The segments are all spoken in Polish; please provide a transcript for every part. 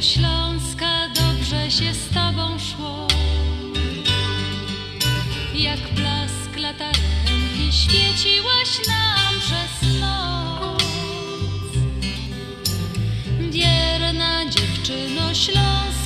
Śląska, dobrze się z tobą szło. Jak blask latarenki świeciłaś nam przez noc. Wierna dziewczyno śląska,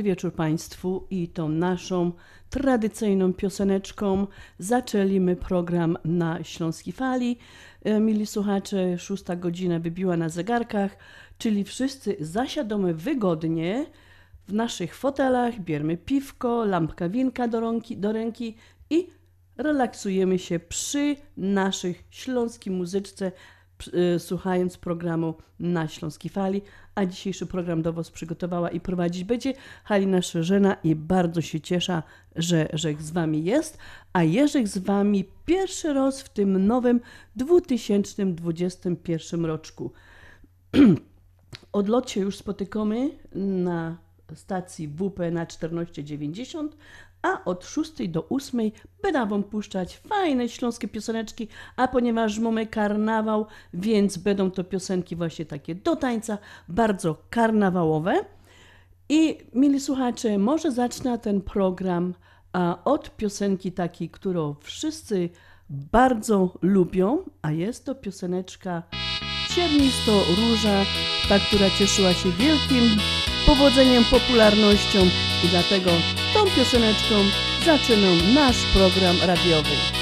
Dobry wieczór Państwu i tą naszą tradycyjną pioseneczką zaczęliśmy program na Śląskiej Fali. E, Mili słuchacze, szósta godzina wybiła na zegarkach, czyli wszyscy zasiadamy wygodnie w naszych fotelach, bierzemy piwko, lampka winka do ręki, do ręki i relaksujemy się przy naszych śląskiej muzyczce, y, słuchając programu na Śląskiej Fali. A dzisiejszy program do Was przygotowała i prowadzić będzie Halina Szerzena i bardzo się cieszę, że, że z Wami jest. A Jerzek z Wami pierwszy raz w tym nowym 2021 roczku. Odlot się już spotykamy na stacji WP na 1490, a od 6 do 8 będę Wam puszczać fajne śląskie pioseneczki, a ponieważ mamy karnawał, więc będą to piosenki właśnie takie do tańca, bardzo karnawałowe. I mili słuchacze, może zacznę ten program a, od piosenki takiej, którą wszyscy bardzo lubią, a jest to pioseneczka Ciernisto Róża, ta, która cieszyła się wielkim powodzeniem, popularnością i dlatego pioseneczką zaczynam nasz program radiowy.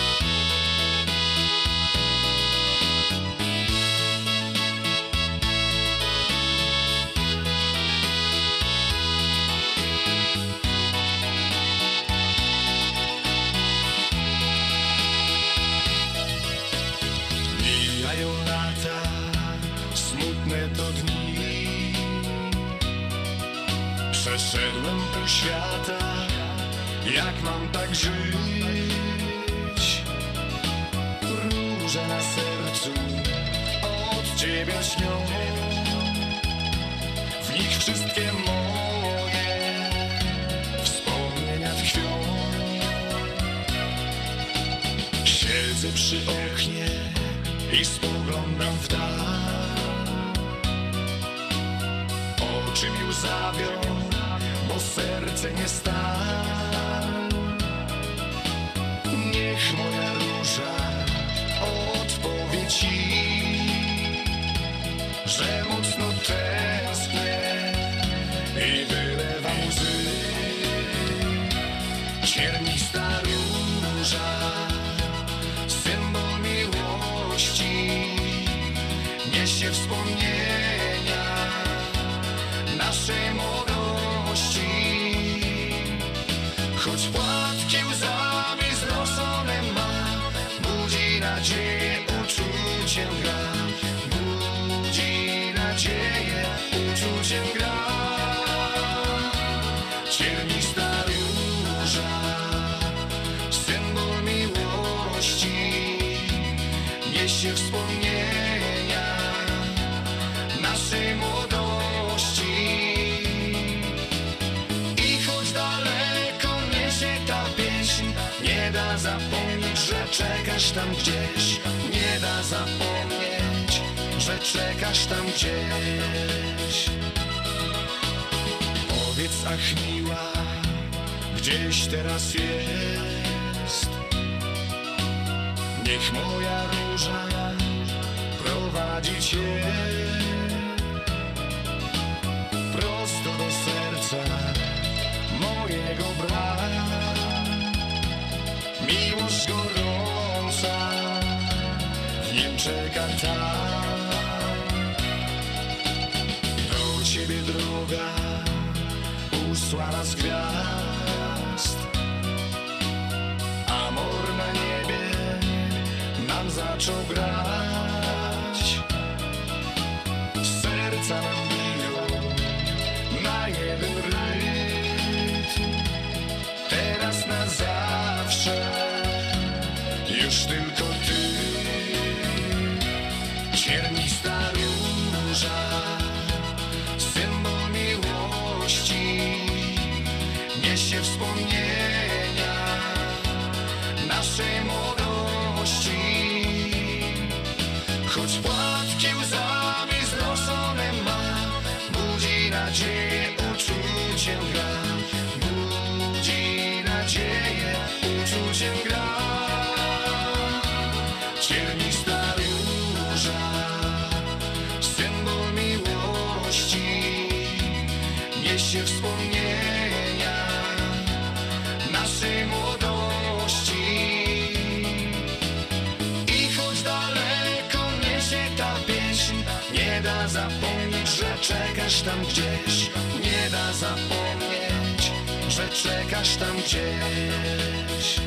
Da zapomnieć, że czekasz tam gdzieś. Nie da zapomnieć, że czekasz tam gdzieś.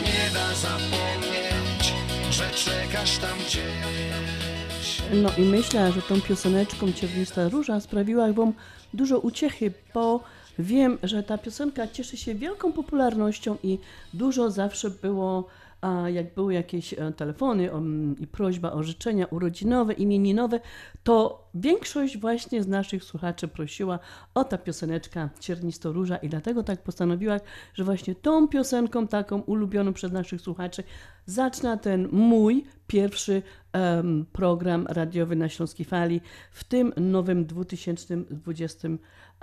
Nie da zapomnieć, że czekasz tam gdzieś. No i myślę, że tą pioseneczką Ciernista Róża sprawiła Wam dużo uciechy, bo wiem, że ta piosenka cieszy się wielką popularnością i dużo zawsze było, a jak były jakieś e, telefony i prośba o życzenia urodzinowe, imieninowe, to większość właśnie z naszych słuchaczy prosiła o ta pioseneczka Ciernisto Róża i dlatego tak postanowiła, że właśnie tą piosenką taką ulubioną przez naszych słuchaczy zacznę ten mój pierwszy em, program radiowy na Śląskiej Fali w tym nowym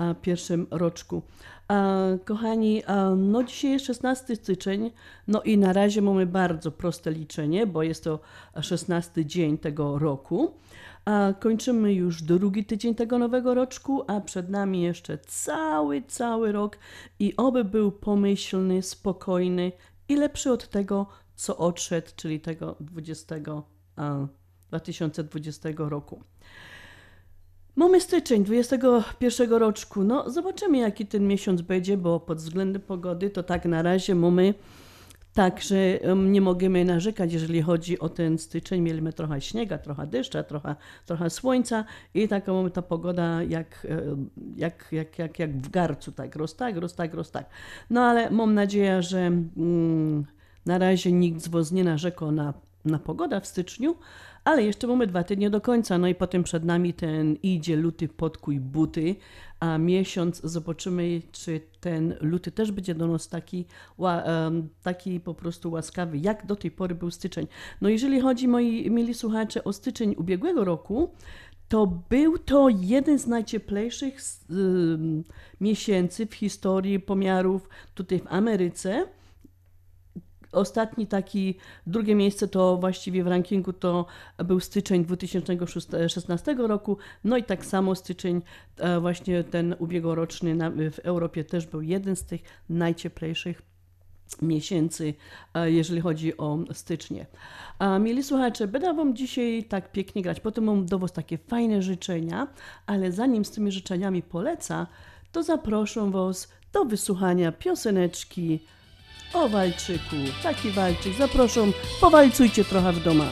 2021 roczku. A, kochani, a, no dzisiaj jest 16 styczeń, no i na razie mamy bardzo proste liczenie, bo jest to 16 dzień tego roku. Kończymy już drugi tydzień tego nowego roczku, a przed nami jeszcze cały, cały rok i oby był pomyślny, spokojny i lepszy od tego, co odszedł, czyli tego 20, a, 2020 roku. Mamy styczeń 21 roczku. No, zobaczymy, jaki ten miesiąc będzie, bo pod względem pogody to tak na razie mamy tak, że nie możemy narzekać, jeżeli chodzi o ten styczeń. Mieliśmy trochę śniega, trochę deszcza, trochę, trochę słońca i taka mamy ta pogoda jak, e, jak, jak, jak, jak w garcu, tak, roz tak, roz tak, roz tak. No ale mam nadzieję, że mm, na razie nikt z Was nie narzekał na na pogoda w styczniu, ale jeszcze mamy dwa tygodnie do końca, no i potem przed nami ten idzie luty podkuj buty, a miesiąc zobaczymy, czy ten luty też będzie do nas taki, taki po prostu łaskawy, jak do tej pory był styczeń. No jeżeli chodzi, moi mili słuchacze, o styczeń ubiegłego roku, to był to jeden z najcieplejszych ym, miesięcy w historii pomiarów tutaj w Ameryce. Ostatni taki, drugie miejsce to właściwie w rankingu to był styczeń 2016 roku, no i tak samo styczeń e, właśnie ten ubiegłoroczny w Europie też był jeden z tych najcieplejszych miesięcy, e, jeżeli chodzi o stycznie. A mieli słuchacze, będę Wam dzisiaj tak pięknie grać, potem mam do Was takie fajne życzenia, ale zanim z tymi życzeniami poleca, to zaproszę Was do wysłuchania pioseneczki o walczyku. Taki walczyk, zapraszam, powalcujcie trochę w doma.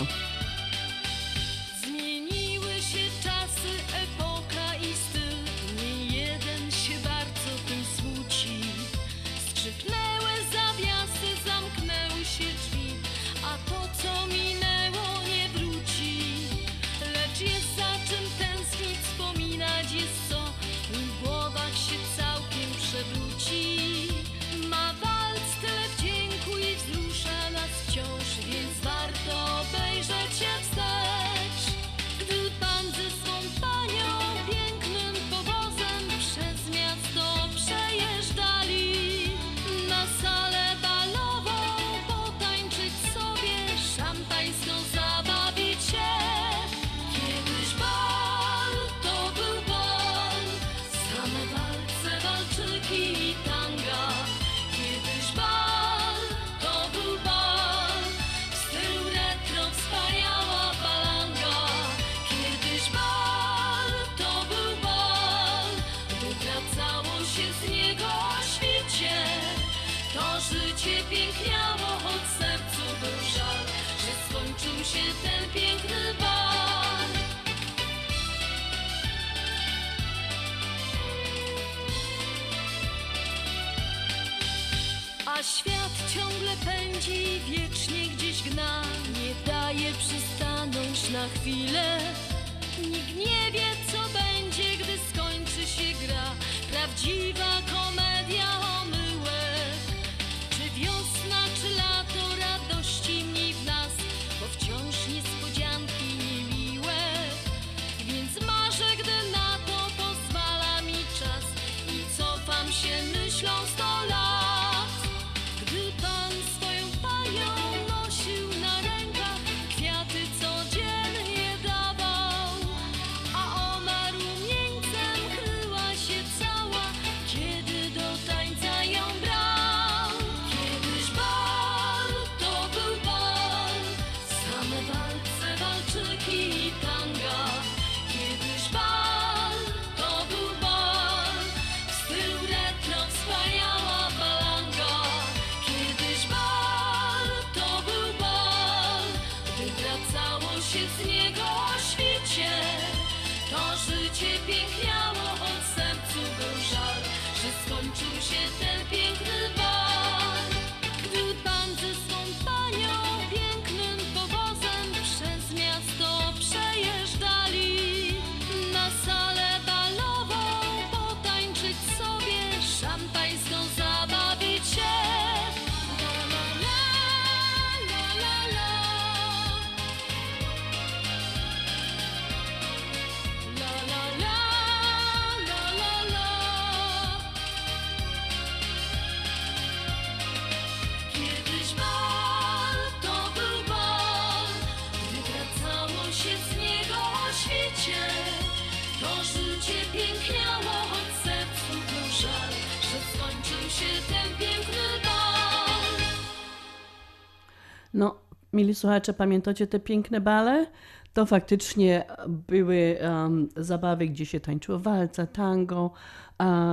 Życie piękniało, choć sercu był żal, że skończył się ten piękny bal. A świat ciągle pędzi wiecznie gdzieś gna Nie daje przystanąć na chwilę Nikt nie wie co będzie, gdy skończy się gra Prawdziwa mili słuchacze, pamiętacie te piękne bale? To faktycznie były um, zabawy, gdzie się tańczyło walca, tango,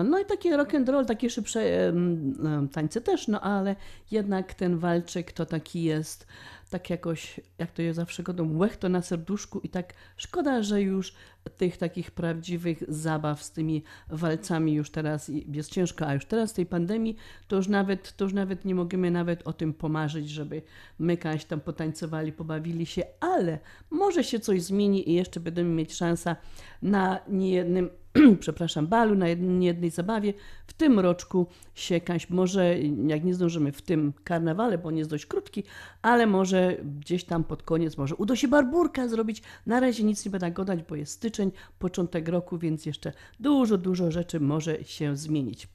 no i takie rock and roll, takie szybsze um, tańce też, no ale jednak ten walczyk to taki jest tak jakoś, jak to ja zawsze godą, łech to na serduszku i tak szkoda, że już tych takich prawdziwych zabaw z tymi walcami już teraz jest ciężko, a już teraz tej pandemii to już nawet, to już nawet nie możemy nawet o tym pomarzyć, żeby my kaś tam potańcowali, pobawili się, ale może się coś zmieni i jeszcze będziemy mieć szansę na niejednym przepraszam, balu, na jed- jednej zabawie. W tym roczku się kaś, może jak nie zdążymy w tym karnawale, bo on jest dość krótki, ale może gdzieś tam pod koniec, może uda się barburka zrobić. Na razie nic nie będę gadać, bo jest styczeń, początek roku, więc jeszcze dużo, dużo rzeczy może się zmienić.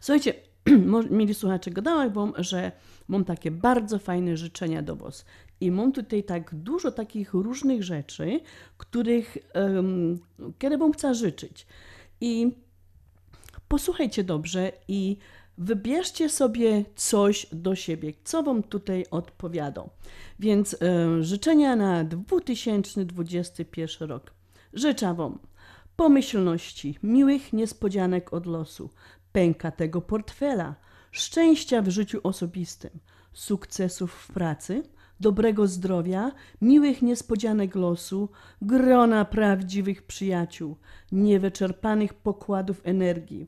Słuchajcie, mieli słuchacze gadałam wam, że mam takie bardzo fajne życzenia do was. I mam tutaj tak dużo takich różnych rzeczy, których um, kiedy wam chcę życzyć. I posłuchajcie dobrze i wybierzcie sobie coś do siebie, co wam tutaj odpowiada. Więc życzenia na 2021 rok. Życzę wam pomyślności, miłych niespodzianek od losu, pęka tego portfela, szczęścia w życiu osobistym, sukcesów w pracy, dobrego zdrowia, miłych niespodzianek losu, grona prawdziwych przyjaciół, niewyczerpanych pokładów energii,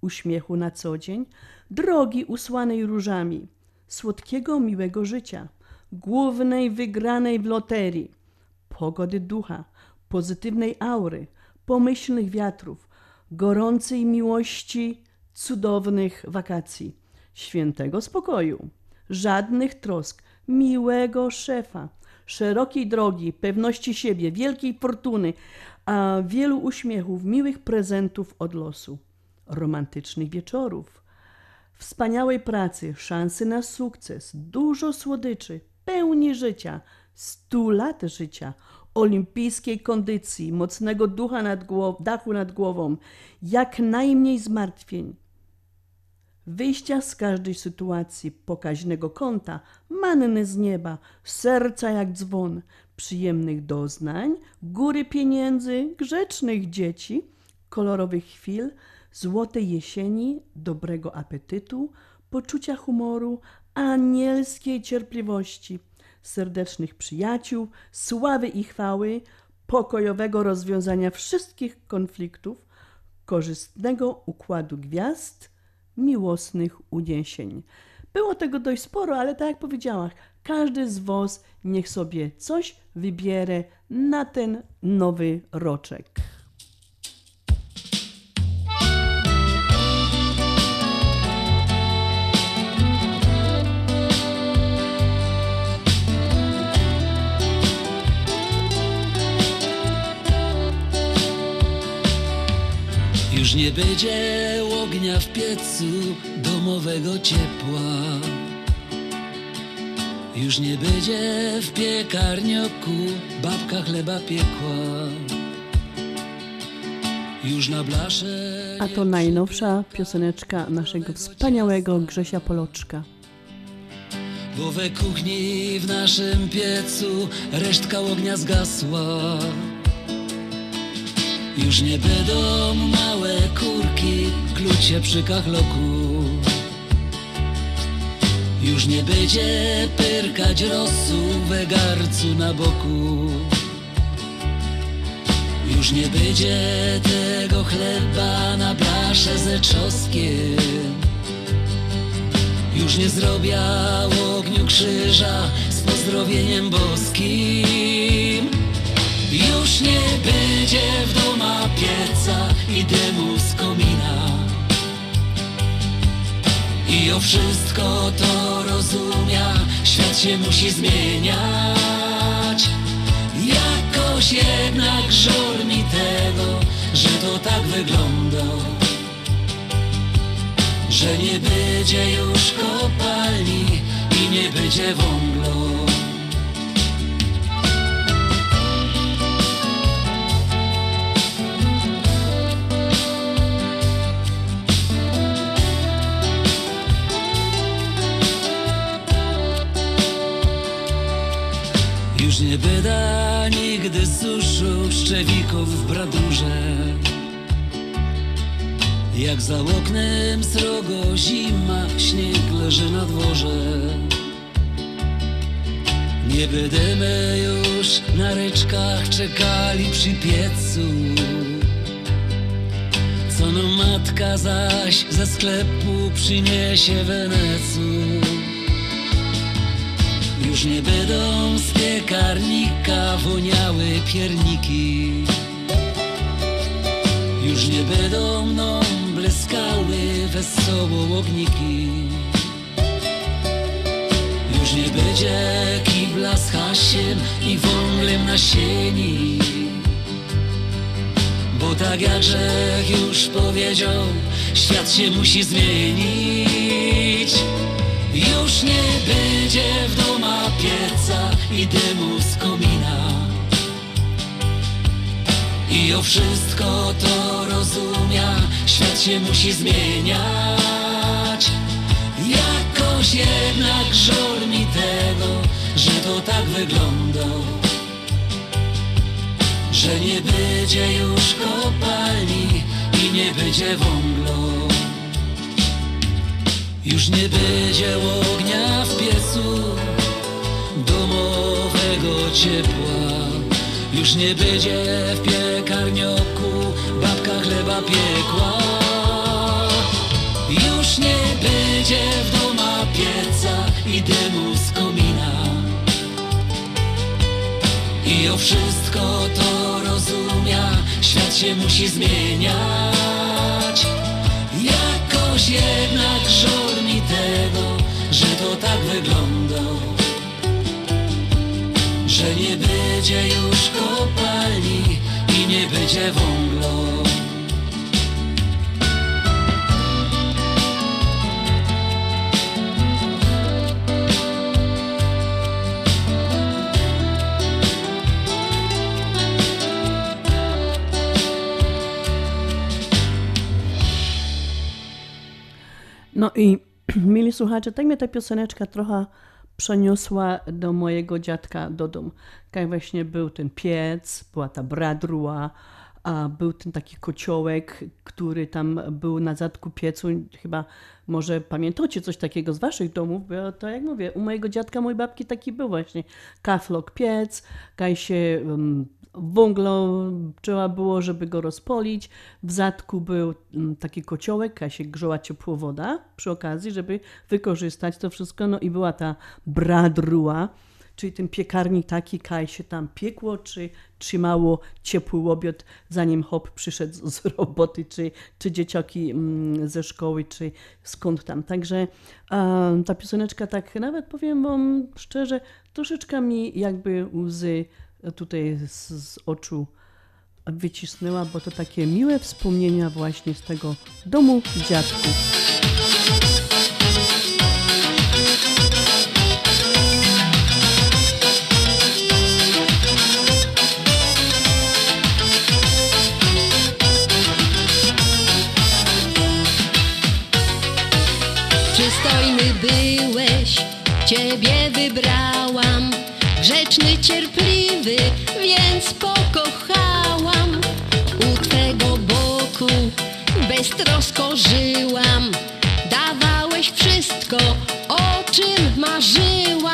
uśmiechu na co dzień, drogi usłanej różami, słodkiego, miłego życia, głównej wygranej w loterii, pogody ducha, pozytywnej aury, pomyślnych wiatrów, gorącej miłości, cudownych wakacji, świętego spokoju, żadnych trosk, miłego szefa, szerokiej drogi, pewności siebie, wielkiej fortuny, a wielu uśmiechów, miłych prezentów od losu, romantycznych wieczorów, wspaniałej pracy, szansy na sukces, dużo słodyczy, pełni życia, stu lat życia, olimpijskiej kondycji, mocnego ducha nad głow- dachu nad głową, jak najmniej zmartwień, wyjścia z każdej sytuacji, pokaźnego kąta, manny z nieba, serca jak dzwon, przyjemnych doznań, góry pieniędzy, grzecznych dzieci, kolorowych chwil, złotej jesieni, dobrego apetytu, poczucia humoru, anielskiej cierpliwości, serdecznych przyjaciół, sławy i chwały, pokojowego rozwiązania wszystkich konfliktów, korzystnego układu gwiazd, miłosnych uniesień. Było tego dość sporo, ale tak jak powiedziałam, każdy z Was niech sobie coś wybierze na ten nowy roczek. Już nie będzie ognia w piecu, domowego ciepła. Już nie będzie w piekarnioku babka chleba piekła. Już na blasze A to najnowsza pioseneczka naszego wspaniałego Grzesia Poloczka. Bo we kuchni w naszym piecu resztka ognia zgasła. Już nie będą małe kurki klucie przy kachloku. Już nie będzie pyrkać rosu we garcu na boku. Już nie będzie tego chleba na blasze ze czosnkiem. Już nie zrobię ogniu krzyża z pozdrowieniem boskim. Już nie będzie w doma pieca i dymu z komina. I o wszystko to rozumia, świat się musi zmieniać. Jakoś jednak żal mi tego, że to tak wygląda że nie będzie już kopalni i nie będzie wąglu. Już nie byda nigdy suszu szczewików w bradurze. Jak za oknem srogo zima, śnieg leży na dworze. Nie będziemy już na ryczkach czekali przy piecu Co no matka zaś ze sklepu przyniesie wenecu Już nie będą z piekarnika woniały pierniki. Już nie będą mną bleskały wesoło ogniki. Już nie będzie kibla z hasiem i wąglem na sieni. Bo tak jak Grzech już powiedział, świat się musi zmienić Już nie będzie w doma pieca i dymu z komina i o wszystko to rozumia, świat się musi zmieniać. Jakoś jednak żal mi tego, że to tak wygląda. Że nie będzie już kopalni i nie będzie wąglo. Już nie będzie ognia w piecu, domowego ciepła. Już nie będzie w piekarnioku babka chleba piekła. Już nie będzie w doma pieca i dymu z komina. I o wszystko to rozumia, świat się musi zmieniać. Jakoś jednak żal mi tego, że to tak wygląda że nie będzie już kopalni i nie będzie wąglo. No i mili słuchacze, tak mnie ta pioseneczka trochę przeniosła do mojego dziadka do domu. Jak właśnie był ten piec, była ta bradruła, a był ten taki kociołek, który tam był na zadku piecu. Chyba może pamiętacie coś takiego z waszych domów, bo to jak mówię, u mojego dziadka, mojej babki taki był właśnie kaflok piec, kaj się wąglo trzeba było, żeby go rozpolić. W zadku był um, taki kociołek, kaj się grzała ciepła woda przy okazji, żeby wykorzystać to wszystko. No i była ta bradruła, czyli ten piekarnik taki, kaj się tam piekło, czy trzymało ciepły obiad, zanim hop przyszedł z roboty, czy, czy dzieciaki mm, ze szkoły, czy skąd tam. Także a, ta pioseneczka tak nawet powiem wam szczerze, troszeczkę mi jakby łzy tutaj z, z oczu wycisnęła, bo to takie miłe wspomnienia właśnie z tego domu dziadków. Przystojny byłeś, ciebie wybrałam. Grzeczny, cierpliwy, więc pokochałam. U twego boku beztrosko żyłam. Dawałeś wszystko, o czym marzyłam.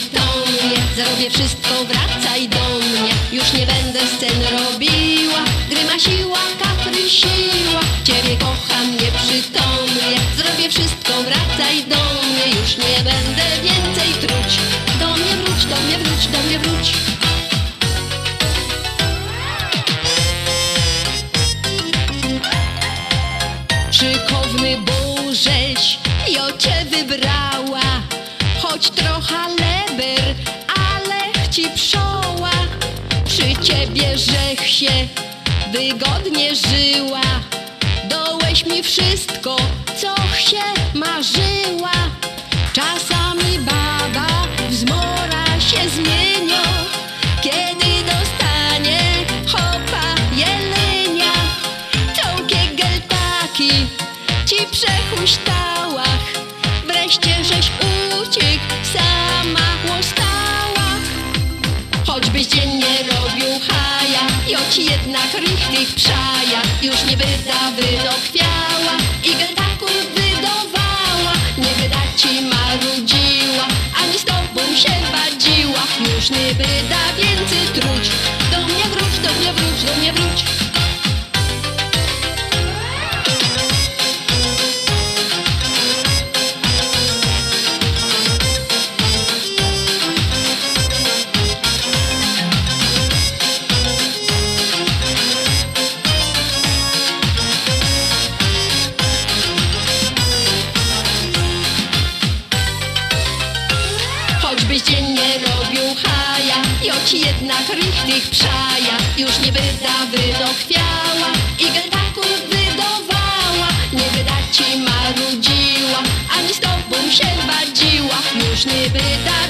Nieprzytomnie, zrobię wszystko, wracaj do mnie. Już nie będę scen robiła, grymasiła, kaprysiła. Ciebie kocham nieprzytomnie, zrobię wszystko, wracaj do mnie. Już nie będę więcej truć. Do mnie wróć, do mnie wróć, do mnie wróć. Szykowny Bożeś, jo cię wybrała Choć trochę żech się wygodnie żyła. Dołeś mi wszystko, co się marzyła. Czasami baba choć jednak rychtych przaja już nie wyda wydochwiała i gętaków wydawała, nie wyda ci marudziła, ani z tobą się wadziła, już nie wyda Już nie wyda wydochwiała I gętaków wydawała Nie wyda ci marudziła Ani z tobą się wadziła Już nie wyda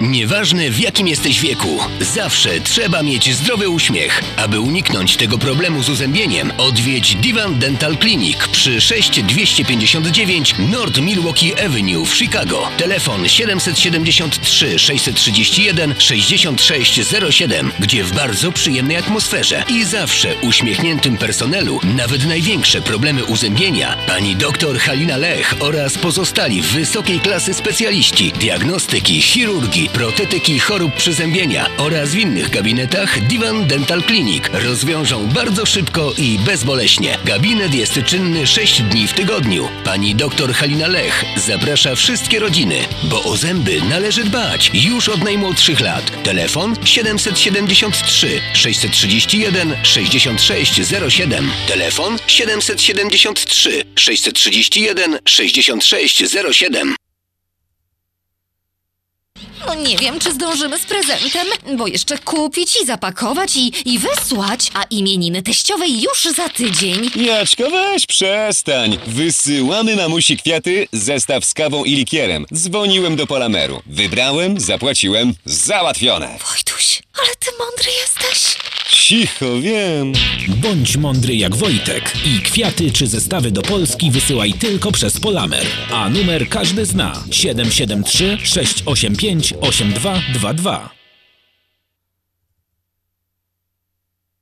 Nieważne w jakim jesteś wieku, zawsze trzeba mieć zdrowy uśmiech. Aby uniknąć tego problemu z uzębieniem, odwiedź Divan Dental Clinic przy 6259 North Milwaukee Avenue w Chicago. Telefon 773 631 6607, gdzie w bardzo przyjemnej atmosferze i zawsze uśmiechniętym personelu, nawet największe problemy uzębienia, pani dr Halina Lech oraz pozostali wysokiej klasy specjaliści diagnostyki, chirurgii, protetyki chorób przyzębienia oraz w innych gabinetach Divan Dental Clinic rozwiążą bardzo szybko i bezboleśnie. Gabinet jest czynny 6 dni w tygodniu. Pani dr Halina Lech zaprasza wszystkie rodziny, bo o zęby należy dbać już od najmłodszych lat. Telefon 773 631 6607. Telefon 773 631 6607. No nie wiem, czy zdążymy z prezentem, bo jeszcze kupić i zapakować i, i wysłać, a imieniny teściowej już za tydzień. Jaczko, weź przestań. Wysyłamy mamusi kwiaty, zestaw z kawą i likierem. Dzwoniłem do Polameru. Wybrałem, zapłaciłem, załatwione. Wojtuś, ale ty mądry jesteś. Cicho, wiem. Bądź mądry jak Wojtek i kwiaty czy zestawy do Polski wysyłaj tylko przez Polamer. A numer każdy zna 773 685 8222.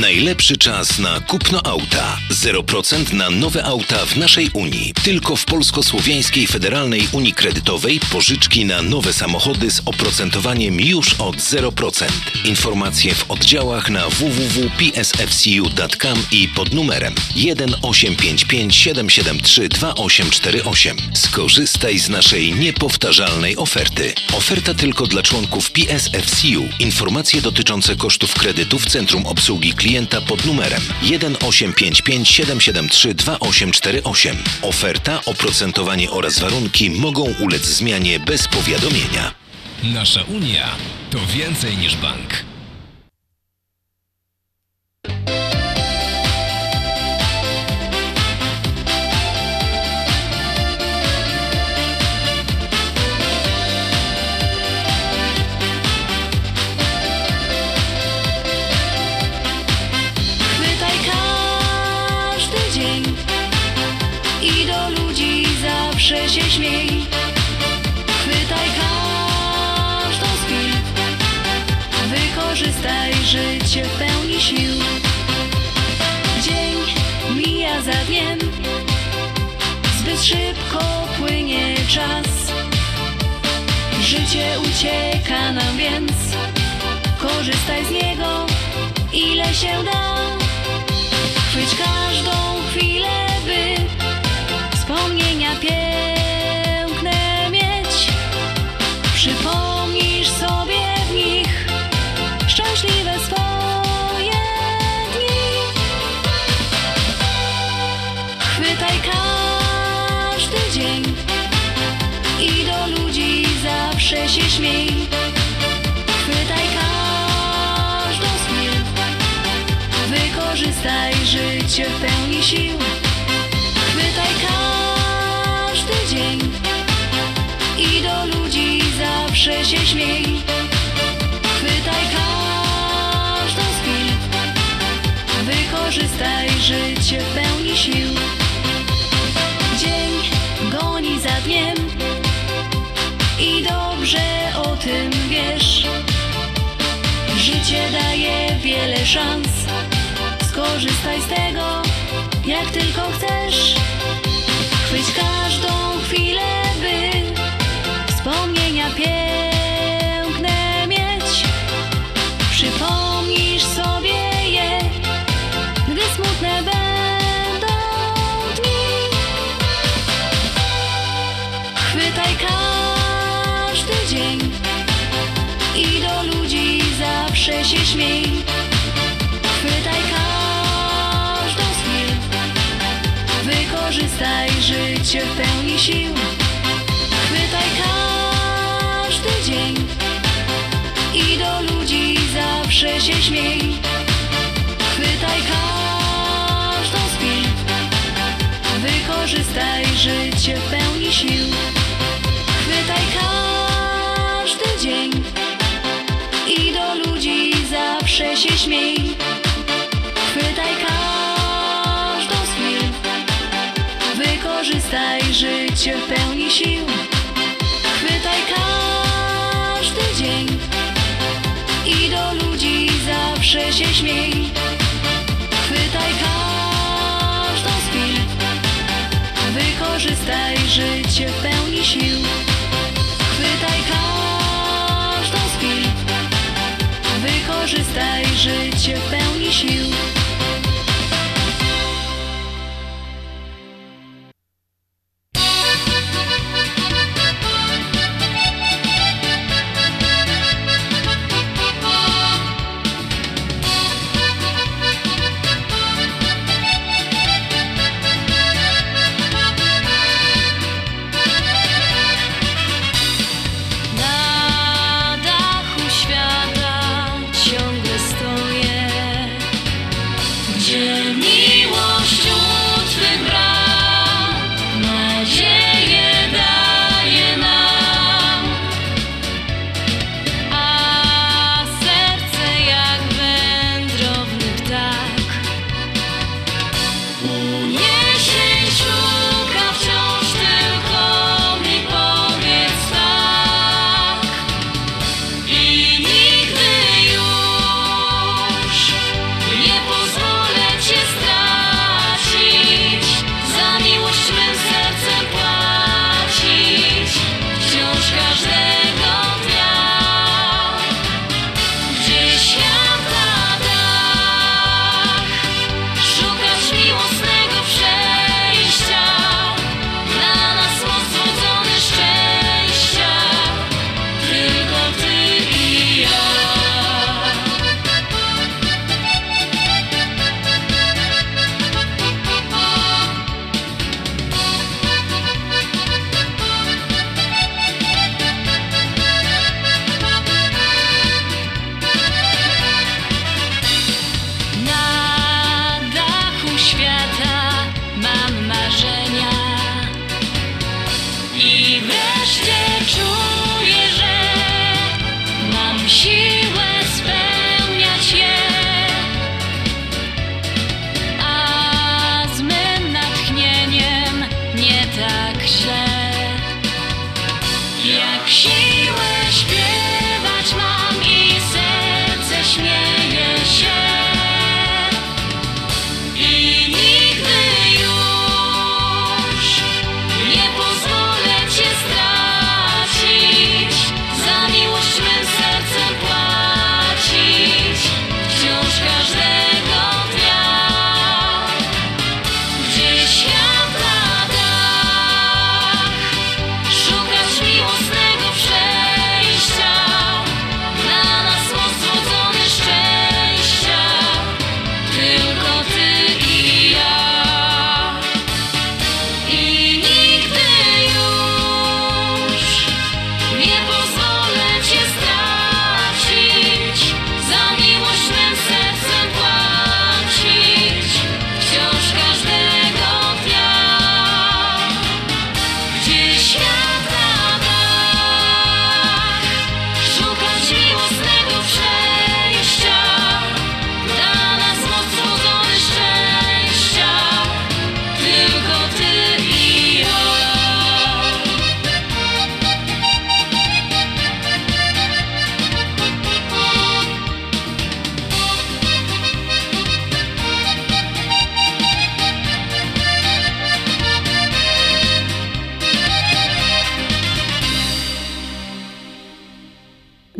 Najlepszy czas na kupno auta. 0% na nowe auta w naszej Unii. Tylko w Polsko-Słowiańskiej Federalnej Unii Kredytowej pożyczki na nowe samochody z oprocentowaniem już od 0%. Informacje w oddziałach na www.psfcu.com i pod numerem 1855 773 2848. Skorzystaj z naszej niepowtarzalnej oferty. Oferta tylko dla członków PSFCU. Informacje dotyczące kosztów kredytu w Centrum Obsługi Klienta pod numerem 1855 773 2848. Oferta, oprocentowanie oraz warunki mogą ulec zmianie bez powiadomienia. Nasza Unia to więcej niż bank. Zawsze się śmiej. Chwytaj każdą z chwil, wykorzystaj życie w pełni sił. Dzień mija za dniem, zbyt szybko płynie czas. Życie ucieka nam więc, korzystaj z niego ile się da. Chwyć każdą życie w pełni sił. Chwytaj każdy dzień i do ludzi zawsze się śmiej. Chwytaj każdą z chwil, wykorzystaj życie w pełni sił. Dzień goni za dniem i dobrze o tym wiesz. Życie daje wiele szans, skorzystaj z tego, życie pełni sił. Chwytaj każdy dzień i do ludzi zawsze się śmiej. Chwytaj każdą z wykorzystaj życie pełni sił. Chwytaj każdy dzień i do ludzi zawsze się śmiej. Życie w pełni sił. Chwytaj każdy dzień i do ludzi zawsze się śmiej. Chwytaj każdą z chwil, wykorzystaj życie w pełni sił. Chwytaj każdą z chwil, wykorzystaj życie w pełni sił.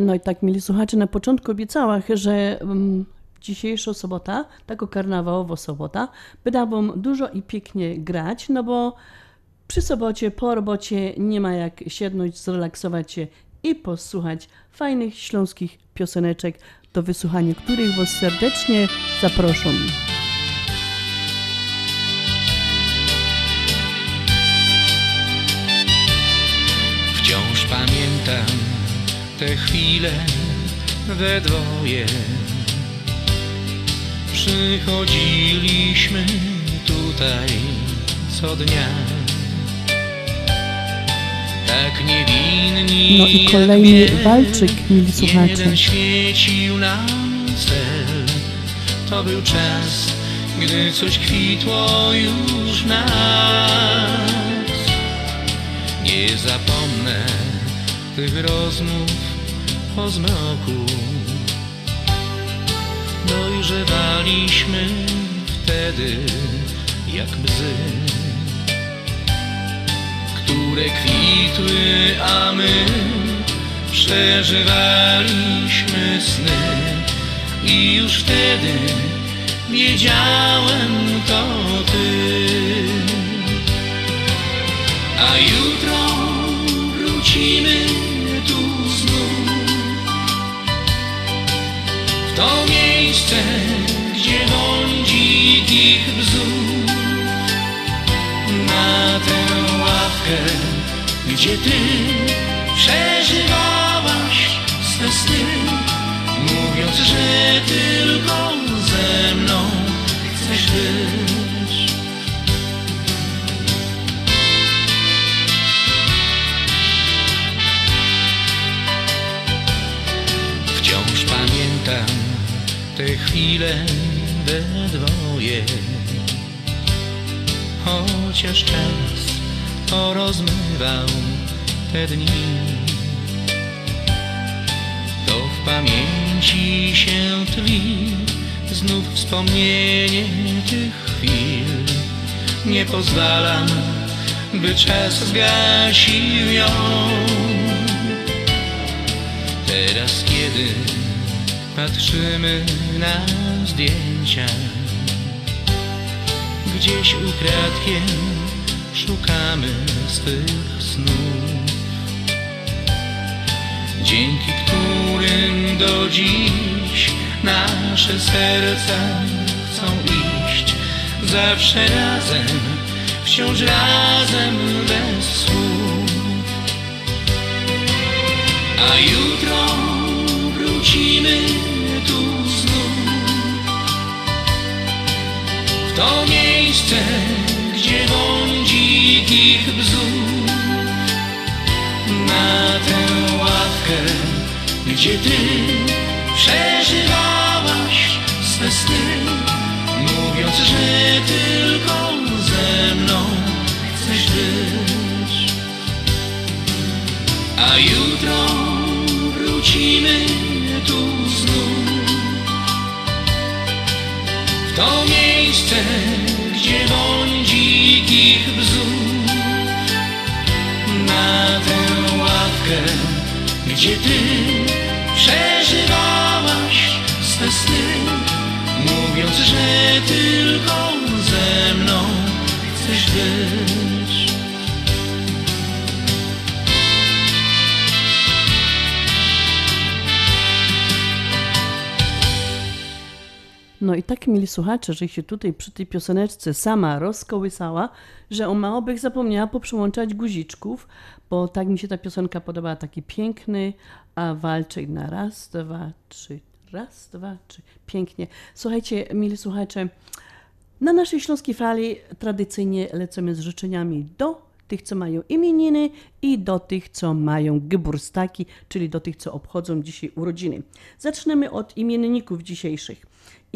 No i tak, mieli słuchacze, na początku obiecałam, że um, dzisiejsza sobota, tako karnawałowo sobota, będę wam dużo i pięknie grać, no bo przy sobocie, po robocie nie ma jak siednąć, zrelaksować się i posłuchać fajnych śląskich pioseneczek, do wysłuchania których was serdecznie zaproszą. Te chwile we dwoje. Przychodziliśmy tutaj co dnia. Tak niewinni No i kolejny walczyk, mili słuchacze. Jeden świecił nam cel. To był czas, gdy coś kwitło już w nas. Nie zapomnę tych rozmów po zmroku. Dojrzewaliśmy wtedy jak bzy, które kwitły, a my przeżywaliśmy sny. I już wtedy wiedziałem to ty. A jutro miejsce, gdzie błądzi ich bzów Na tę ławkę, gdzie ty te chwile we dwoje. Chociaż czas porozmywał te dni. To w pamięci się tli Znów wspomnienie tych chwil. Nie pozwalam, by czas zgasił ją. Teraz kiedy patrzymy na zdjęcia. Gdzieś ukradkiem szukamy swych snów. Dzięki którym do dziś nasze serca chcą iść. Zawsze razem, wciąż razem bez słów. A jutro wrócimy tu znów. W to miejsce, gdzie błądzi ich bzów. Na tę ławkę, gdzie ty przeżywałaś swe sny Mówiąc, że tylko ze mną chcesz być. A jutro wrócimy tu znów. W to miejsce, gdzie błądzi ich bzów Na tę ławkę, gdzie ty przeżywałaś swe sny. Mówiąc, że tylko ze mną chcesz być No i tak mieli słuchacze, że się tutaj przy tej pioseneczce sama rozkołysała, że o mało bych zapomniała poprzyłączać guziczków, bo tak mi się ta piosenka podobała, taki piękny, a walczyk na raz, dwa, trzy, raz, dwa, trzy, pięknie. Słuchajcie, mili słuchacze, na naszej śląskiej fali tradycyjnie lecimy z życzeniami do tych, co mają imieniny i do tych, co mają geburstaki, czyli do tych, co obchodzą dzisiaj urodziny. Zaczniemy od imienników dzisiejszych.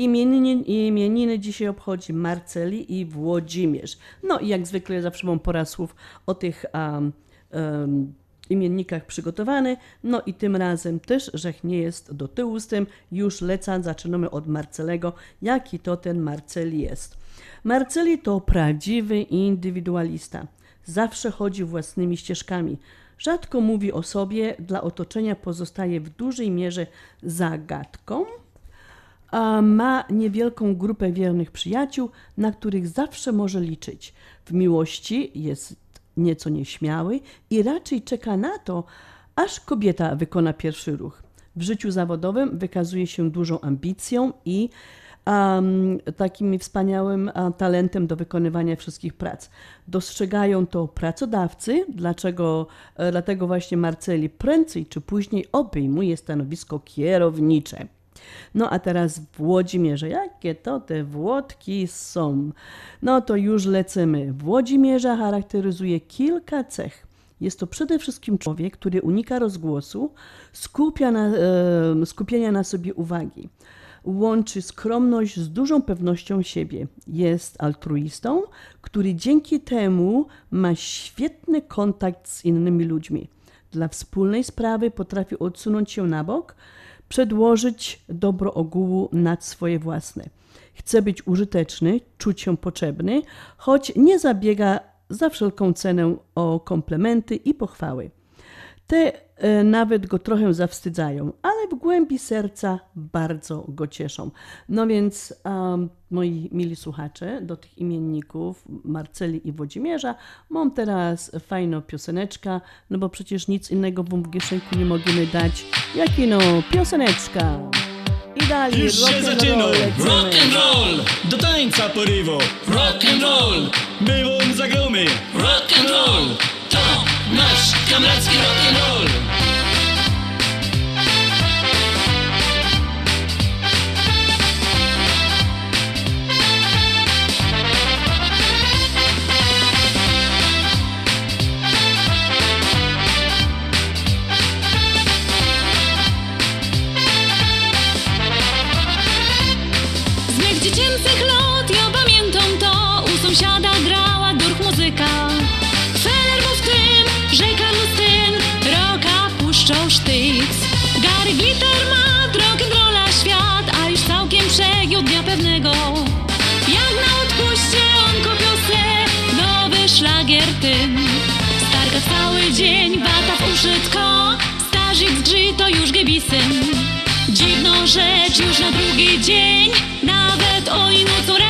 Imieniny, imieniny dzisiaj obchodzi Marceli i Włodzimierz. No i jak zwykle zawsze mam pora słów o tych um, um, imiennikach przygotowany. No i tym razem też Rzech nie jest do tyłu z tym. Już leca, zaczynamy od Marcelego. Jaki to ten Marceli jest? Marceli to prawdziwy indywidualista. Zawsze chodzi własnymi ścieżkami. Rzadko mówi o sobie, dla otoczenia pozostaje w dużej mierze zagadką. Ma niewielką grupę wiernych przyjaciół, na których zawsze może liczyć. W miłości jest nieco nieśmiały i raczej czeka na to, aż kobieta wykona pierwszy ruch. W życiu zawodowym wykazuje się dużą ambicją i um, takim wspaniałym talentem do wykonywania wszystkich prac. Dostrzegają to pracodawcy, dlaczego, e, dlatego właśnie Marceli prędzej czy później obejmuje stanowisko kierownicze. No a teraz w Włodzimierze. Jakie to te Włodki są? No to już lecimy. Włodzimierza charakteryzuje kilka cech. Jest to przede wszystkim człowiek, który unika rozgłosu, skupia na, e, skupienia na sobie uwagi. Łączy skromność z dużą pewnością siebie. Jest altruistą, który dzięki temu ma świetny kontakt z innymi ludźmi. Dla wspólnej sprawy potrafi odsunąć się na bok, przedłożyć dobro ogółu nad swoje własne. Chce być użyteczny, czuć się potrzebny, choć nie zabiega za wszelką cenę o komplementy i pochwały. Te nawet go trochę zawstydzają, ale w głębi serca bardzo go cieszą. No więc, um, moi mili słuchacze, do tych imienników Marceli i Włodzimierza mam teraz fajną pioseneczka, no bo przecież nic innego wam w kieszonku nie możemy dać, jak ino pioseneczka. I dalej Już się rock and zaczyna! Rock and roll! Do tańca porywo! Rock and roll! Bywą zagromy! Rock and roll! To nasz kamracki rock and roll! Z mych dziecięcych lat ja pamiętam to U sąsiada gebisem Dziwną rzecz już na drugi dzień Nawet oj nucą refren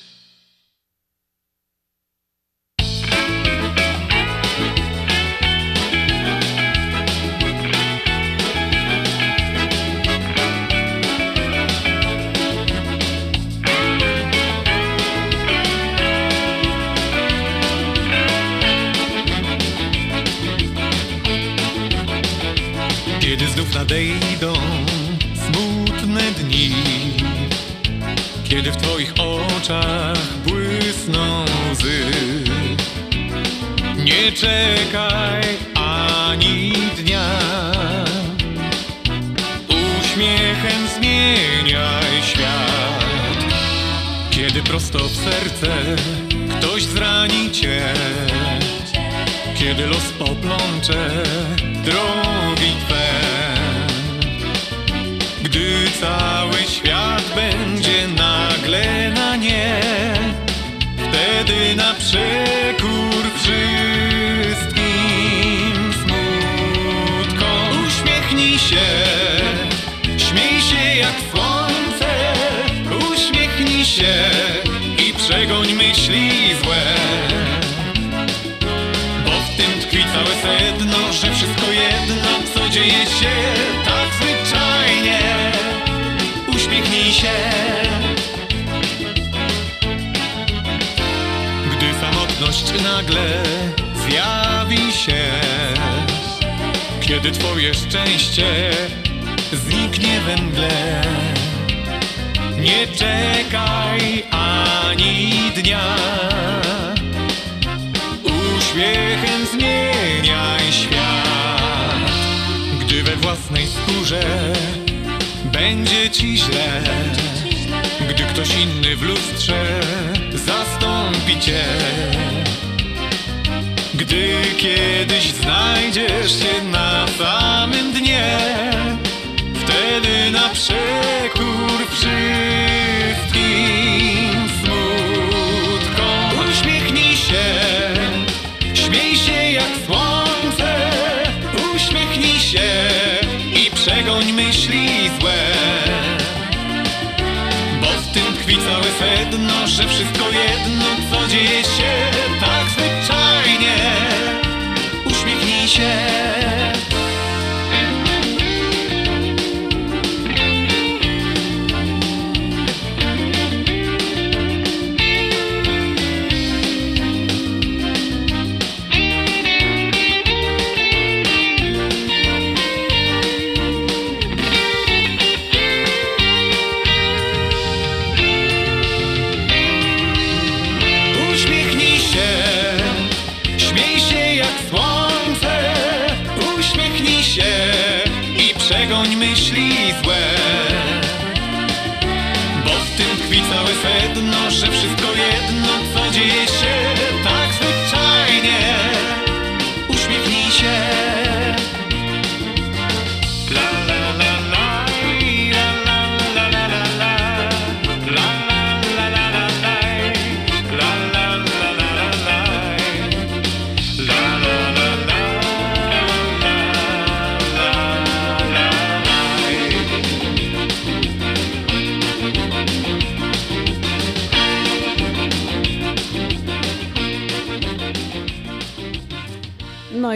Lustrze zastąpi cię. Gdy kiedyś znajdziesz się na samym dnie Wtedy na przekór wszystkim sedno, że wszystko jedno co dzieje się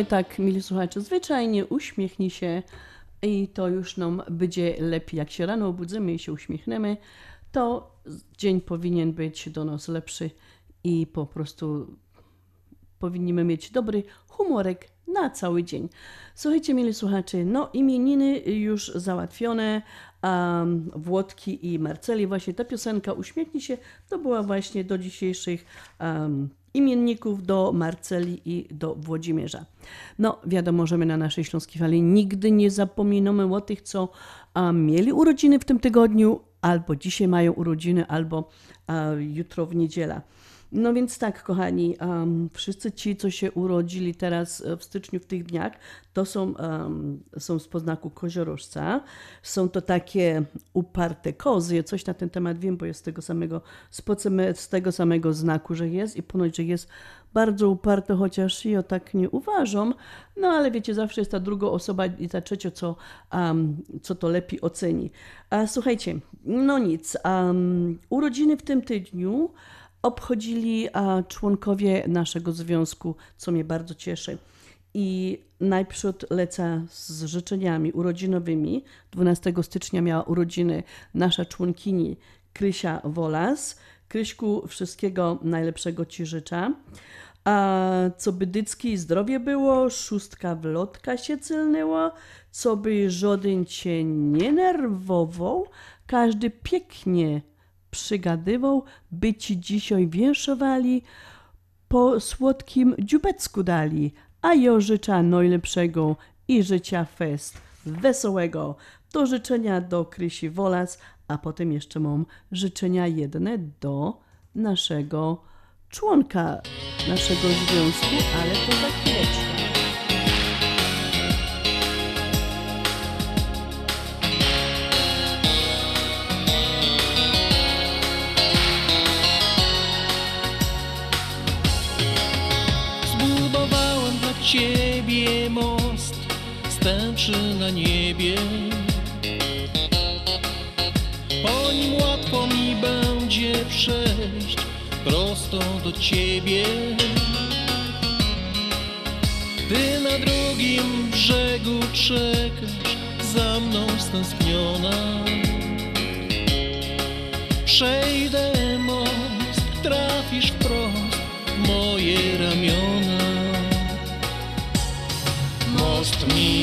Tak, mili słuchacze, zwyczajnie uśmiechnij się i to już nam będzie lepiej. Jak się rano obudzimy i się uśmiechnemy, to dzień powinien być do nas lepszy i po prostu powinniśmy mieć dobry humorek na cały dzień. Słuchajcie, mili słuchacze, no imieniny już załatwione, um, Włodki i Marceli, właśnie ta piosenka Uśmiechnij się, to była właśnie do dzisiejszych um, imienników, do Marceli i do Włodzimierza. No wiadomo, że my na naszej Śląskiej Fali nigdy nie zapominamy o tych, co um, mieli urodziny w tym tygodniu, albo dzisiaj mają urodziny, albo um, jutro w niedziela. No więc tak, kochani, um, wszyscy ci, co się urodzili teraz w styczniu, w tych dniach, to są, um, są z poznaku koziorożca. Są to takie uparte kozy. Coś na ten temat wiem, bo jest z tego samego, z, tego samego znaku, że jest i ponoć, że jest bardzo uparte, chociaż ja tak nie uważam. No ale wiecie, zawsze jest ta druga osoba i ta trzecia, co, um, co to lepiej oceni. A, słuchajcie, no nic. Urodziny w tym tygodniu obchodzili członkowie naszego związku, co mnie bardzo cieszy. I najprzód lecę z życzeniami urodzinowymi. 12 stycznia miała urodziny nasza członkini Krysia Wolas. Kryśku, wszystkiego najlepszego Ci życzę. A co by dycki zdrowie było, szóstka wlotka się cylnęło, co by żaden cię nie nerwował, każdy pięknie przygadywał, by ci dzisiaj wierszowali, po słodkim dziubecku dali, a jo życza najlepszego i życia fest wesołego. To życzenia do Krysi Wolas, a potem jeszcze mam życzenia jedne do naszego członka naszego związku, ale to za chwileczkę. ciebie most stęczy na niebie. Po nim łatwo mi będzie przejść prosto do ciebie. Ty na drugim brzegu czekasz za mną stęskniona. Przejdę most, trafisz wprost w moje ramiona. me.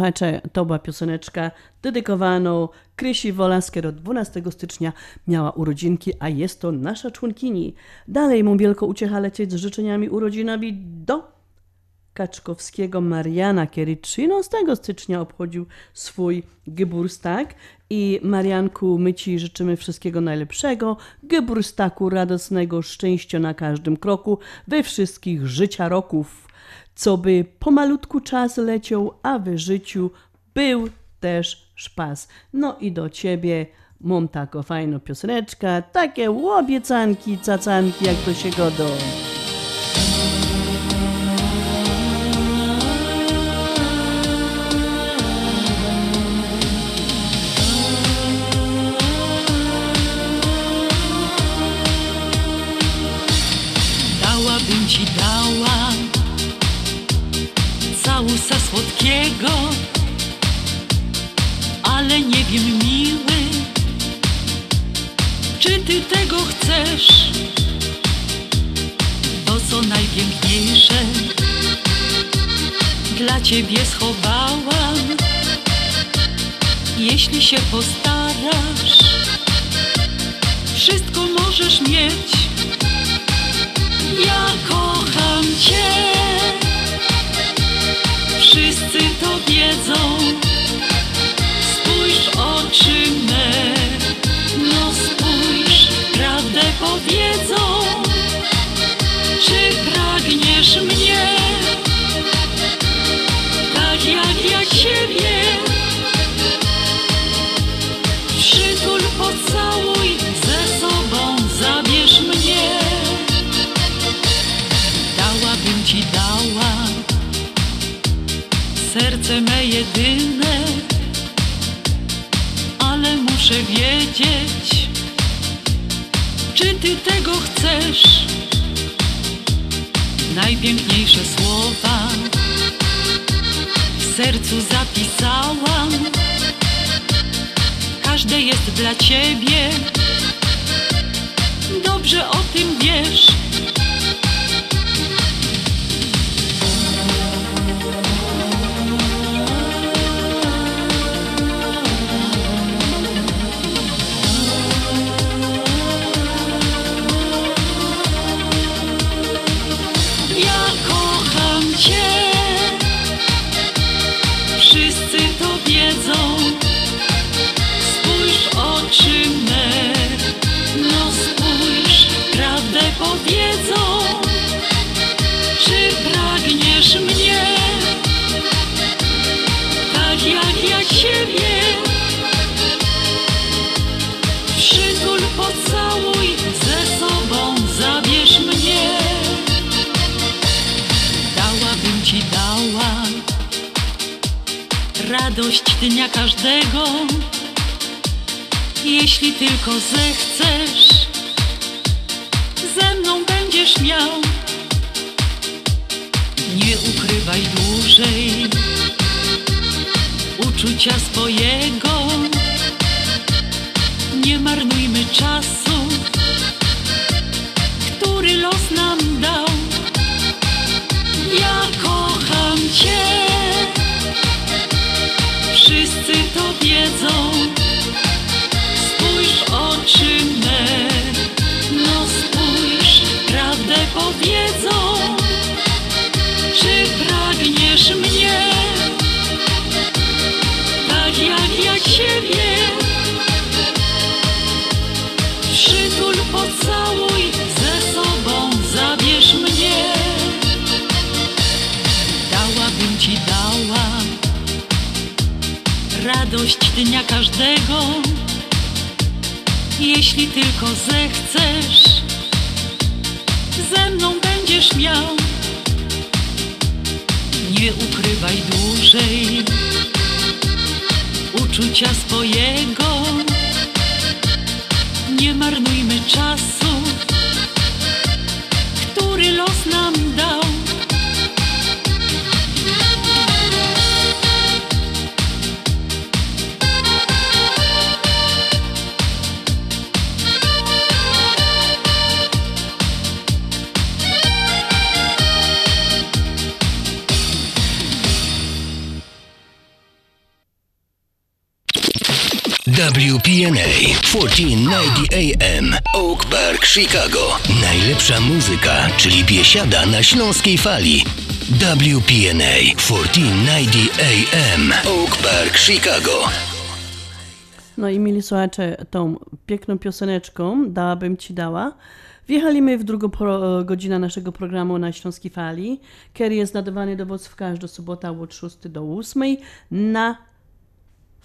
Słuchajcie, to była pioseneczka dedykowaną Krysi Wolasker od 12 stycznia miała urodzinki, a jest to nasza członkini. Dalej mu wielką uciechę lecieć z życzeniami urodzinowi do Kaczkowskiego Mariana, który 13 stycznia obchodził swój Geburstag. I Marianku, my Ci życzymy wszystkiego najlepszego, Geburstaku radosnego, szczęścia na każdym kroku, we wszystkich życia roków co by pomalutku czas leciał, a w życiu był też szpas. No i do Ciebie mam taką fajną pioseneczkę, takie łobiecanki, cacanki, jak to się godą. Ale nie wiem miły, czy ty tego chcesz? To co najpiękniejsze dla ciebie schowałam. Jeśli się postarasz, wszystko możesz mieć. Ja kocham Cię. To serce me jedyne, ale muszę wiedzieć, czy ty tego chcesz. Najpiękniejsze słowa w sercu zapisałam. Każde jest dla ciebie. Dobrze o tym wiesz. Radość dnia każdego, jeśli tylko zechcesz, ze mną będziesz miał. Nie ukrywaj dłużej uczucia swojego, nie marnujmy czasu, wiedzą. Spójrz oczy me. No spójrz, prawdę powiedzą. Czy pragniesz radość dnia każdego, jeśli tylko zechcesz, ze mną będziesz miał. Nie ukrywaj dłużej uczucia swojego, nie marnujmy czasu, który los nam dał. WPNA 1490 AM Oak Park, Chicago. Najlepsza muzyka, czyli biesiada na śląskiej fali. WPNA 1490 AM Oak Park, Chicago. No i mili słuchacze, tą piękną pioseneczką dałabym Ci dała. Wjechaliśmy w drugą pro, godzinę naszego programu na Śląskiej Fali. Kerry jest nadawany do Was w każdą sobotę od 6 do 8 na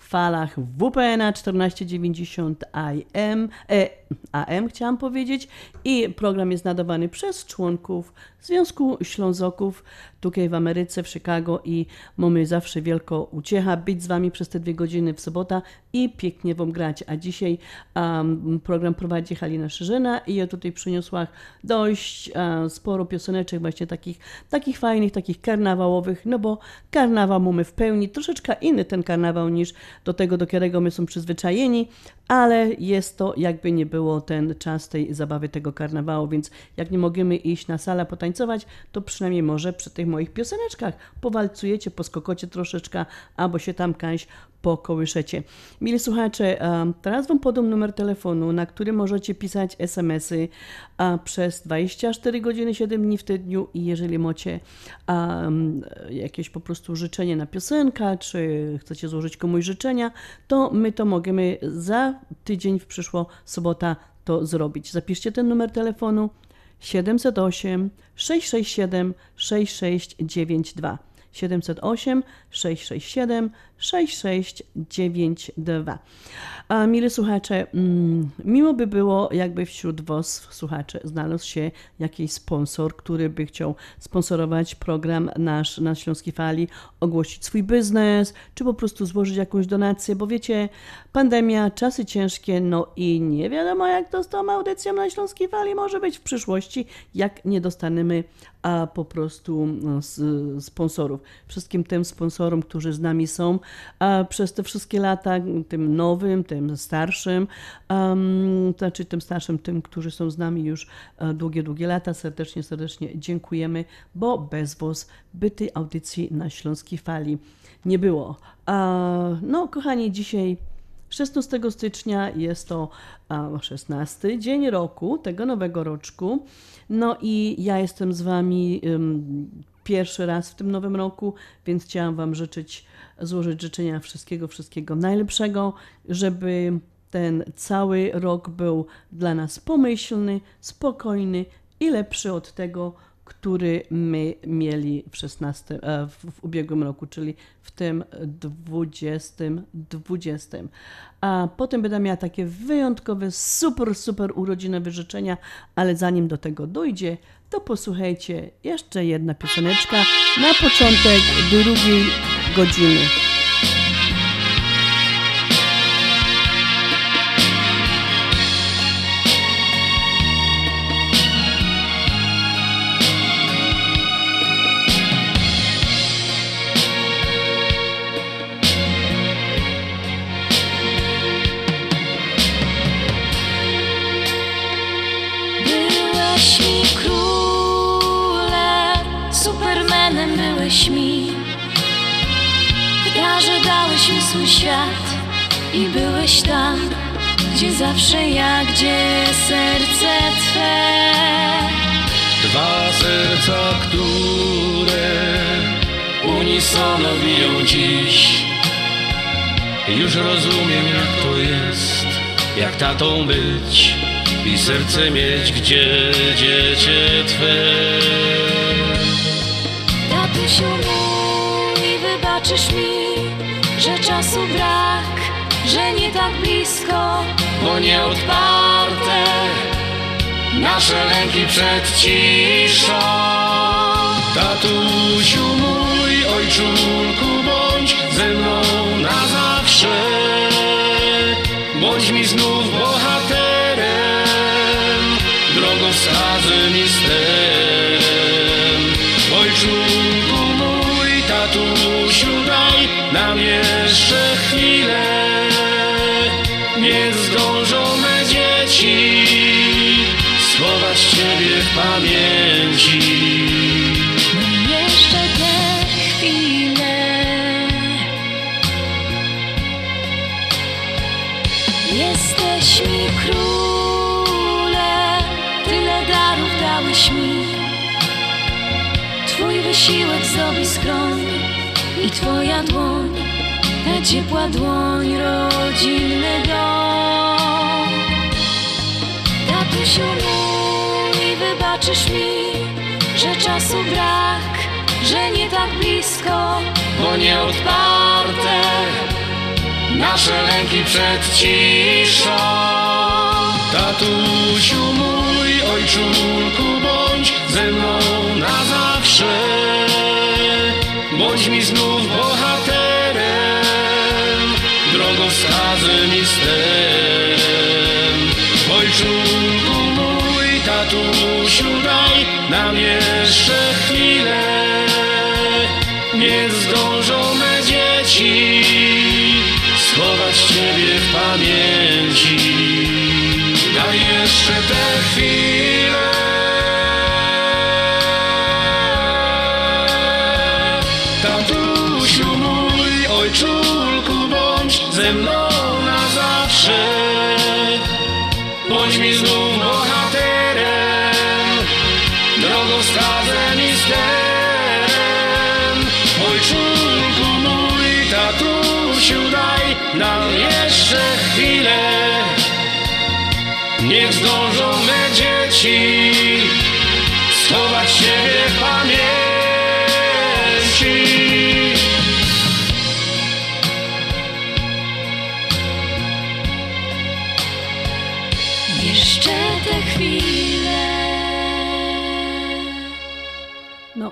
falach WPNA 1490 AM, e, AM chciałam powiedzieć. I program jest nadawany przez członków Związku Ślązoków tutaj w Ameryce, w Chicago. I mamy zawsze wielką uciecha być z Wami przez te dwie godziny w sobota i pięknie Wam grać. A dzisiaj um, program prowadzi Halina Szerzyna i ja tutaj przyniosła dość uh, sporo pioseneczek właśnie takich, takich fajnych, takich karnawałowych, no bo karnawał mamy w pełni, troszeczkę inny ten karnawał niż do tego, do którego my są przyzwyczajeni, ale jest to jakby nie było ten czas tej zabawy tego karnawału, więc jak nie możemy iść na salę potańcować, to przynajmniej może przy tych moich pioseneczkach. Powalcujecie, poskokocie troszeczkę, albo się tam kaś pokołyszecie. Mili słuchacze, teraz Wam podam numer telefonu, na który możecie pisać SMS-y przez 24 godziny, 7 dni w tygodniu i jeżeli macie jakieś po prostu życzenie na piosenkę, czy chcecie złożyć komuś życzenia, to my to możemy za tydzień w przyszłą sobota to zrobić. Zapiszcie ten numer telefonu 708 667 6692. 708 667 6692. A mili słuchacze, mm, miło by było, jakby wśród Was, słuchaczy, znalazł się jakiś sponsor, który by chciał sponsorować program nasz na Śląskiej Fali, ogłosić swój biznes, czy po prostu złożyć jakąś donację, bo wiecie, pandemia, czasy ciężkie, no i nie wiadomo, jak to z tą audycją na Śląskiej Fali może być w przyszłości, jak nie dostaniemy a po prostu no, sponsorów. Wszystkim tym sponsorom, którzy z nami są przez te wszystkie lata, tym nowym, tym starszym, to znaczy tym starszym, tym, którzy są z nami już e, długie, długie lata, serdecznie, serdecznie dziękujemy, bo bez Was by tej audycji na Śląskiej Fali nie było. No, kochani, dzisiaj 16 stycznia jest to a, 16 dzień roku, tego nowego roczku. No i ja jestem z Wami pierwszy raz w tym nowym roku, więc chciałam Wam życzyć, złożyć życzenia wszystkiego, wszystkiego najlepszego, żeby ten cały rok był dla nas pomyślny, spokojny i lepszy od tego, który my mieli w 16, e, w, w ubiegłym roku, czyli w tym 2020. A potem będę miała takie wyjątkowe, super, super urodzinowe życzenia, ale zanim do tego dojdzie, to posłuchajcie jeszcze jedna pioseneczka na początek drugiej godziny. Byłeś mi. Dałeś mi swój świat i byłeś tam, gdzie zawsze ja, gdzie serce Twe. Dwa serca, które unisono biją dziś Już rozumiem jak to jest, jak tatą być I serce mieć, gdzie dziecię Twe Tatusiu mój, wybaczysz mi, że czasu brak, że nie tak blisko, Bo nie odparte nasze lęki przed ciszą. Tatusiu mój, ojczulku, bądź ze mną na zawsze. Bądź mi znów bohaterem, drogowskazem i sterem nam jeszcze chwilę me dzieci schować Ciebie w pamięci. jeszcze te chwile. Jesteś mi króle, tyle darów dałeś mi. Twój wysiłek zrobi skroń i Twoja dłoń, ta ciepła dłoń, rodzinny dom. Tatusiu mój, wybaczysz mi, że czasu brak, że nie tak blisko, bo nie odparte nasze lęki przed ciszą. Tatusiu mój, ojczulku, bądź ze mną na zawsze. Bądź mi znów bohaterem, drogowskazem i sterem. Ojczulku mój, tatusiu, daj nam jeszcze chwilę. Niech zdążą me dzieci schować Ciebie w pamięci. Daj jeszcze tę chwilę. Mi znów bohaterem, drogowskazem i sterem. Ojczulku mój, tatusiu, daj nam jeszcze chwilę. Niech zdążą me dzieci schować siebie w pamięci.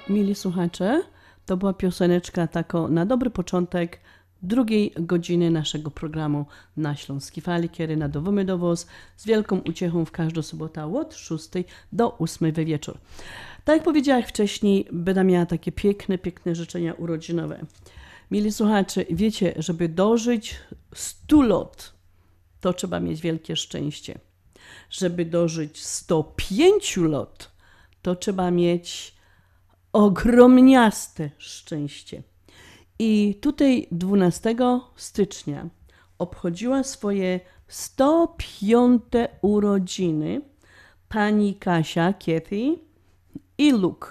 Mili słuchacze, to była pioseneczka tako na dobry początek drugiej godziny naszego programu na Śląski Fali, kiedy nadawamy do Was z wielką uciechą w każdą sobotę od 6 do 8 we wieczór. Tak jak powiedziałam wcześniej, będę miała takie piękne, piękne życzenia urodzinowe. Mili słuchacze, wiecie, żeby dożyć 100 lat, to trzeba mieć wielkie szczęście. Żeby dożyć 105 lat, to trzeba mieć ogromniaste szczęście. I tutaj 12 stycznia obchodziła swoje 105 urodziny pani Kasia, Kathy i Luke.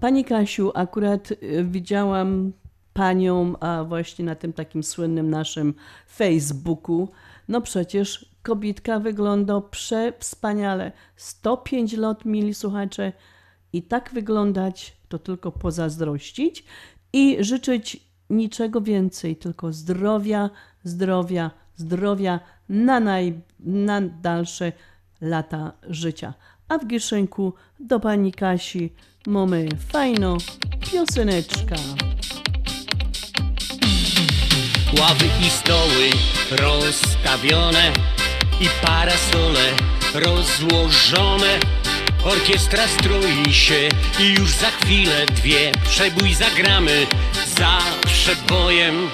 Pani Kasiu, akurat y, widziałam panią a właśnie na tym takim słynnym naszym Facebooku. No przecież kobietka wygląda przewspaniale. 105 lat, mili słuchacze, i tak wyglądać to tylko pozazdrościć i życzyć niczego więcej, tylko zdrowia, zdrowia, zdrowia na, naj, na dalsze lata życia. A w Gieszenku do pani Kasi mamy fajną pioseneczka. Ławy i stoły rozstawione i parasole rozłożone. Orkiestra stroi się i już za chwilę dwie przebój zagramy za przebojem.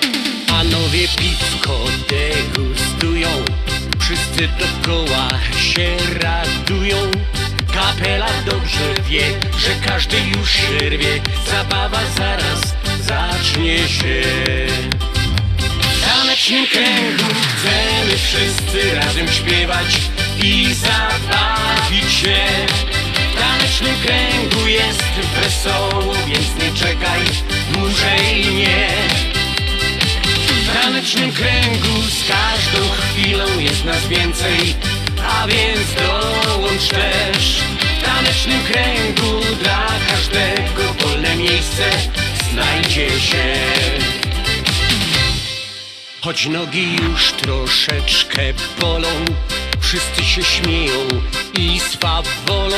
Panowie piwko degustują, wszyscy dookoła się radują. Kapela dobrze wie, że każdy już się rwie, zabawa zaraz zacznie się. W tanecznym kręgu chcemy wszyscy razem śpiewać i zabawić się. W tanecznym kręgu jest wesoło, więc nie czekaj dłużej nie. W tanecznym kręgu z każdą chwilą jest nas więcej, a więc dołącz też. W tanecznym kręgu dla każdego wolne miejsce znajdzie się. Choć nogi już troszeczkę bolą, wszyscy się śmieją i swawolą.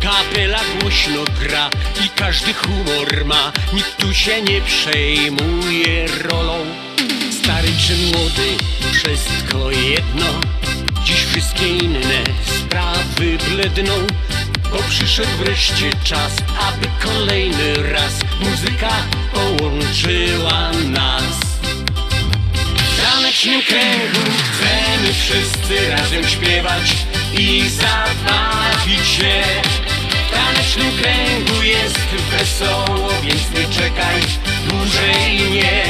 Kapela głośno gra i każdy humor ma, nikt tu się nie przejmuje rolą. Stary czy młody, wszystko jedno, dziś wszystkie inne sprawy bledną. Bo przyszedł wreszcie czas, aby kolejny raz muzyka połączyła nas. W tanecznym kręgu chcemy wszyscy razem śpiewać i zabawić się. W tanecznym kręgu jest wesoło, więc nie czekaj dłużej nie.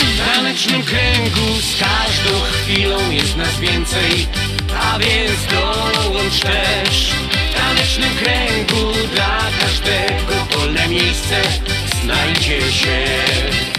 W tanecznym kręgu z każdą chwilą jest nas więcej, a więc dołącz też. W tanecznym kręgu dla miejsce znajdzie się.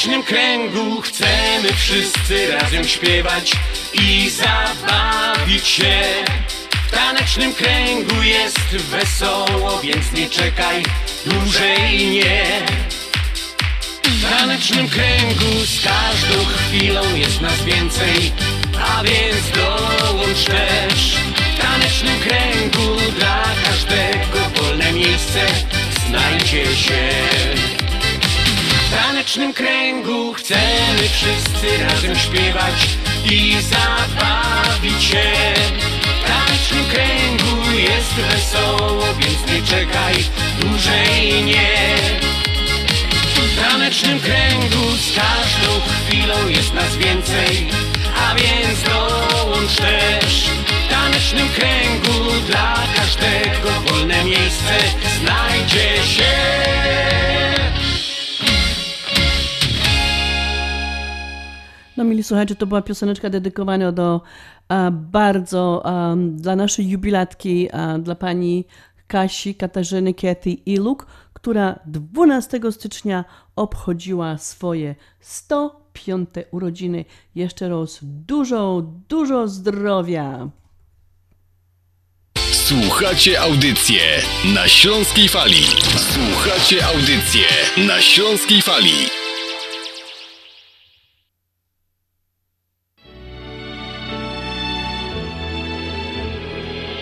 W tanecznym kręgu chcemy wszyscy razem śpiewać i zabawić się. W tanecznym kręgu jest wesoło, więc nie czekaj dłużej nie. W tanecznym kręgu z każdą chwilą jest nas więcej, a więc dołącz też. W tanecznym kręgu dla każdego wolne miejsce znajdzie się. W tanecznym kręgu chcemy wszyscy razem śpiewać i zabawić się. W tanecznym kręgu jest wesoło, więc nie czekaj dłużej nie. W tanecznym kręgu z każdą chwilą jest nas więcej, a więc dołącz też. W tanecznym kręgu dla każdego wolne miejsce znajdzie się. No mili słuchajcie, to była pioseneczka dedykowana do a, bardzo a, dla naszej jubilatki, a, dla pani Kasi Katarzyny Kiety Iluk, która 12 stycznia obchodziła swoje 105 urodziny. Jeszcze raz dużo, dużo zdrowia. Słuchacie audycję na Śląskiej Fali. Słuchacie audycję na Śląskiej Fali.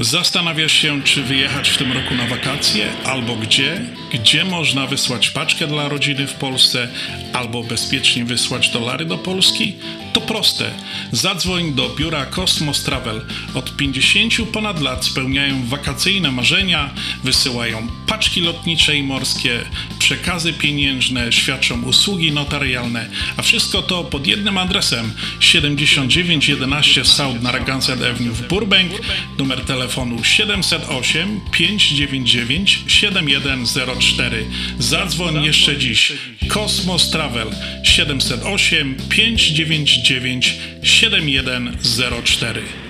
Zastanawiasz się, czy wyjechać w tym roku na wakacje, albo gdzie? Gdzie można wysłać paczkę dla rodziny w Polsce, albo bezpiecznie wysłać dolary do Polski? To proste. Zadzwoń do biura Cosmos Travel. Od 50 ponad lat spełniają wakacyjne marzenia, wysyłają paczki lotnicze i morskie, przekazy pieniężne, świadczą usługi notarialne, a wszystko to pod jednym adresem 7911 South Narragansett Avenue w Burbank, numer telefonu 708 599 7104. Zadzwoń jeszcze dziś. Kosmos Travel 708 599 7104.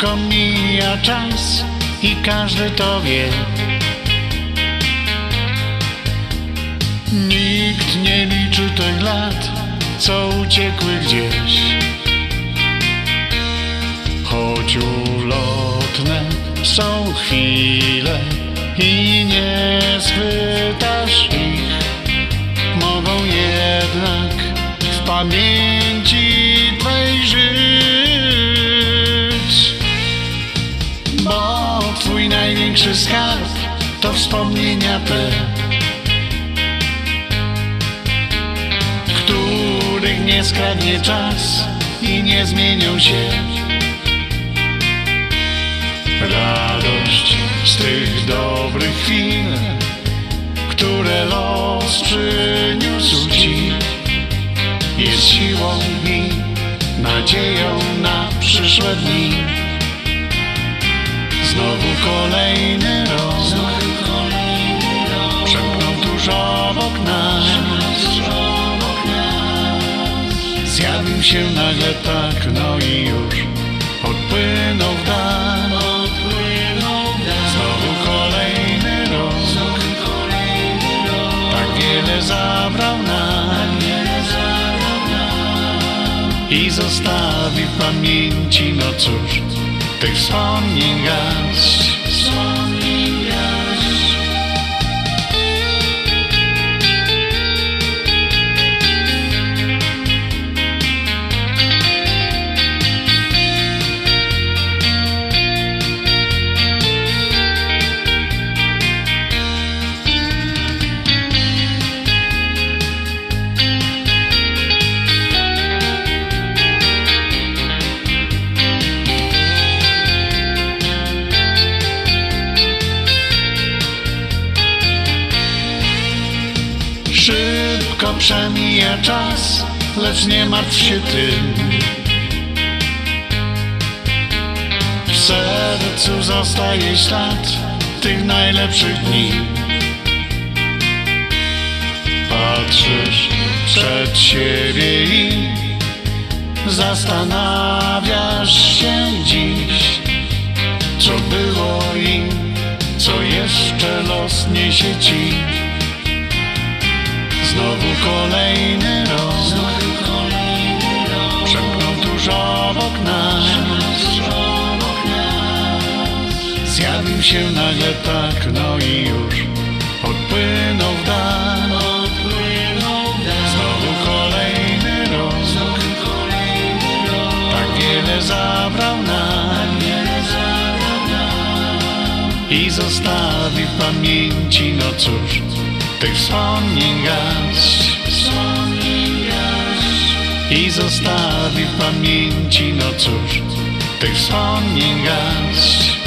Szybko mija czas i każdy to wie. Nikt nie liczy tych lat, co uciekły gdzieś. Choć ulotne są chwile i nie schwytasz ich, mogą jednak w pamięci Twej żyć. Największy skarb to wspomnienia te, których nie skradnie czas i nie zmienią się. Radość z tych dobrych chwil, które los przyniósł Ci, jest siłą i nadzieją na przyszłe dni. Znowu kolejny rok. Przemknął tuż obok nas Zjawił się nagle tak, no i już Odpłynął w dal Znowu kolejny rok. Tak wiele zabrał nam. I zostawi w pamięci, no cóż tych wspomnień. Czas, lecz nie martw się tym. W sercu zostaje ślad tych najlepszych dni. Patrzysz przed siebie i zastanawiasz się dziś, co było i co jeszcze los niesie ci. Znowu kolejny rok. Przemknął tuż obok nas Zjawił się nagle tak, no i już Odpłynął w dal Znowu kolejny rok. Tak wiele zabrał nam. I zostawi w pamięci, no cóż tych wspomnień garść i zostawi w pamięci, no cóż, tych wspomnień garść.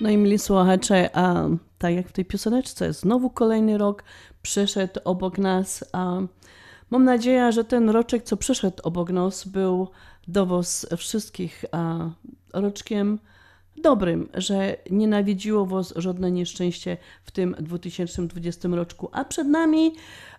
No i mili słuchacze, a tak jak w tej pioseneczce, znowu kolejny rok przeszedł obok nas. A mam nadzieję, że ten roczek, co przeszedł obok nas, był do wszystkich a, roczkiem dobrym, że nienawidziło Was żadne nieszczęście w tym 2020 roczku. A przed nami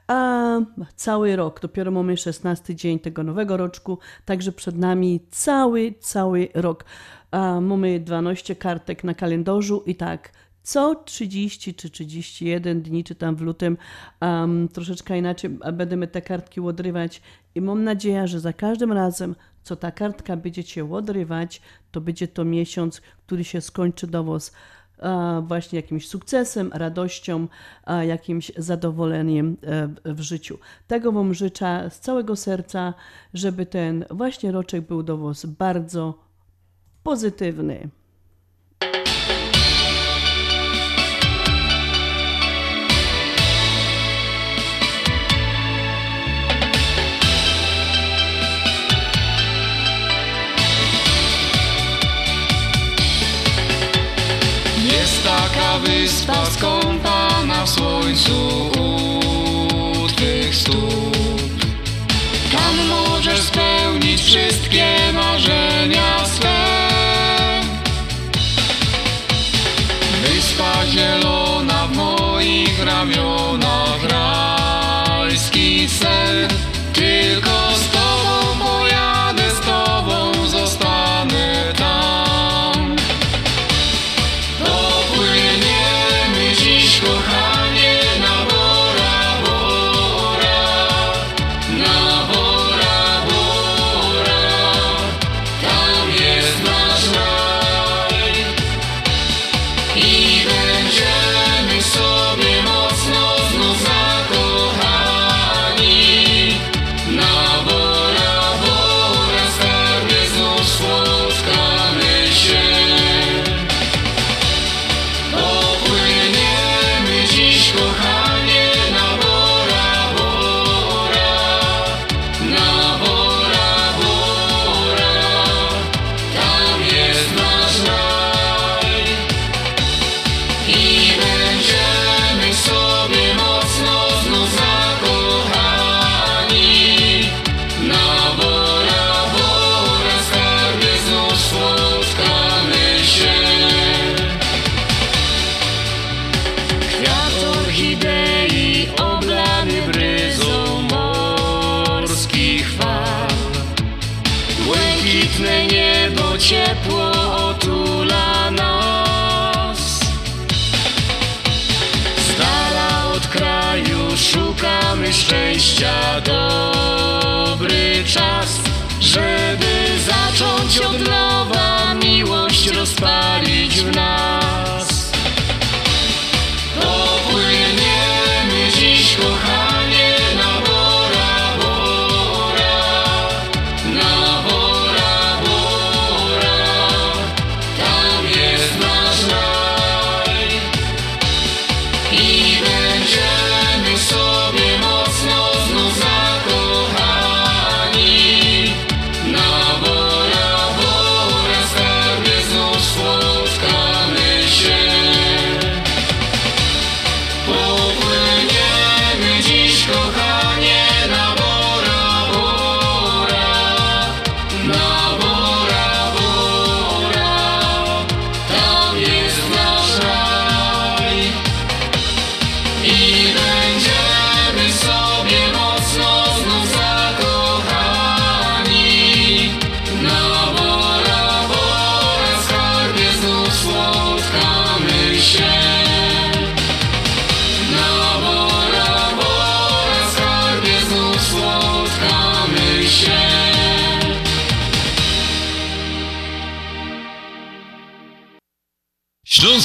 a cały rok, dopiero mamy 16 dzień tego nowego roczku, także przed nami cały, cały rok. A mamy 12 kartek na kalendarzu i tak, co 30 czy 31 dni, czy tam w lutym, um, troszeczkę inaczej będziemy te kartki odrywać i mam nadzieję, że za każdym razem, co ta kartka będziecie odrywać, to będzie to miesiąc, który się skończy do Was e, właśnie jakimś sukcesem, radością, a jakimś zadowoleniem e, w życiu. Tego Wam życzę z całego serca, żeby ten właśnie roczek był do Was bardzo pozytywny. Taka wyspa skąpana w słońcu u Twych stóp. Tam możesz spełnić wszystkie marzenia swe.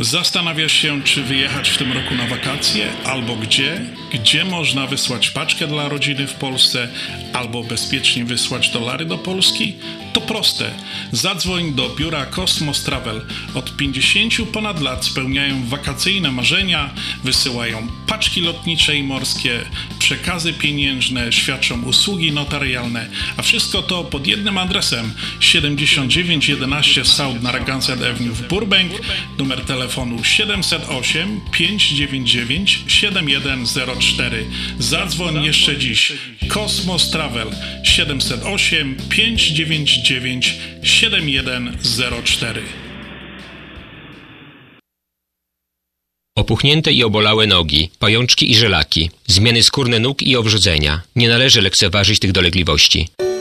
Zastanawiasz się, czy wyjechać w tym roku na wakacje, albo gdzie? Gdzie można wysłać paczkę dla rodziny w Polsce, albo bezpiecznie wysłać dolary do Polski? To proste. Zadzwoń do biura Cosmos Travel. Od 50 ponad lat spełniają wakacyjne marzenia, wysyłają paczki lotnicze i morskie, przekazy pieniężne, świadczą usługi notarialne, a wszystko to pod jednym adresem 7911 South Narragansett Avenue w Burbank, numer telefonu 708 599 7104. Zadzwoń jeszcze dziś. Kosmos Travel 708 599 7104. Opuchnięte i obolałe nogi, pajączki i żelaki, zmiany skórne nóg i owrzodzenia. Nie należy lekceważyć tych dolegliwości.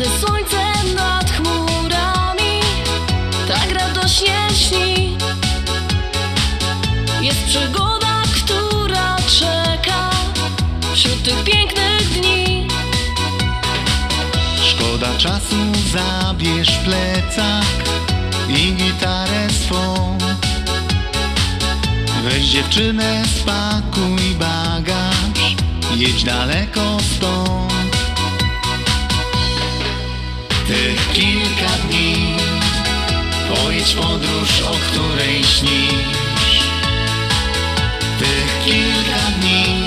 Kiedy słońce nad chmurami tak radośnie śni, jest przygoda, która czeka wśród tych pięknych dni. Szkoda czasu, zabierz plecak i gitarę swą. Weź dziewczynę, spakuj bagaż, jedź daleko stąd. Tych kilka dni pojedź podróż, o której śnisz. Tych kilka dni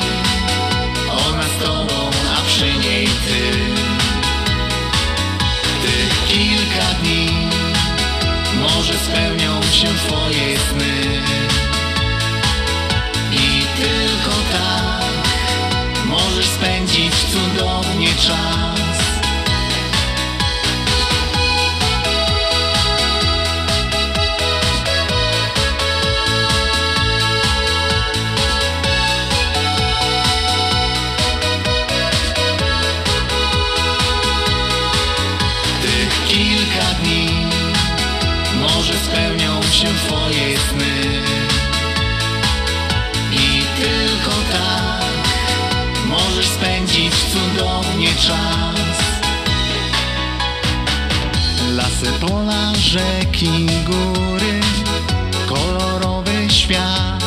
ona z tobą, a przy niej ty. Tych kilka dni może spełnią się twoje sny. I tylko tak możesz spędzić cudownie czas. Rzeki, góry, kolorowy świat.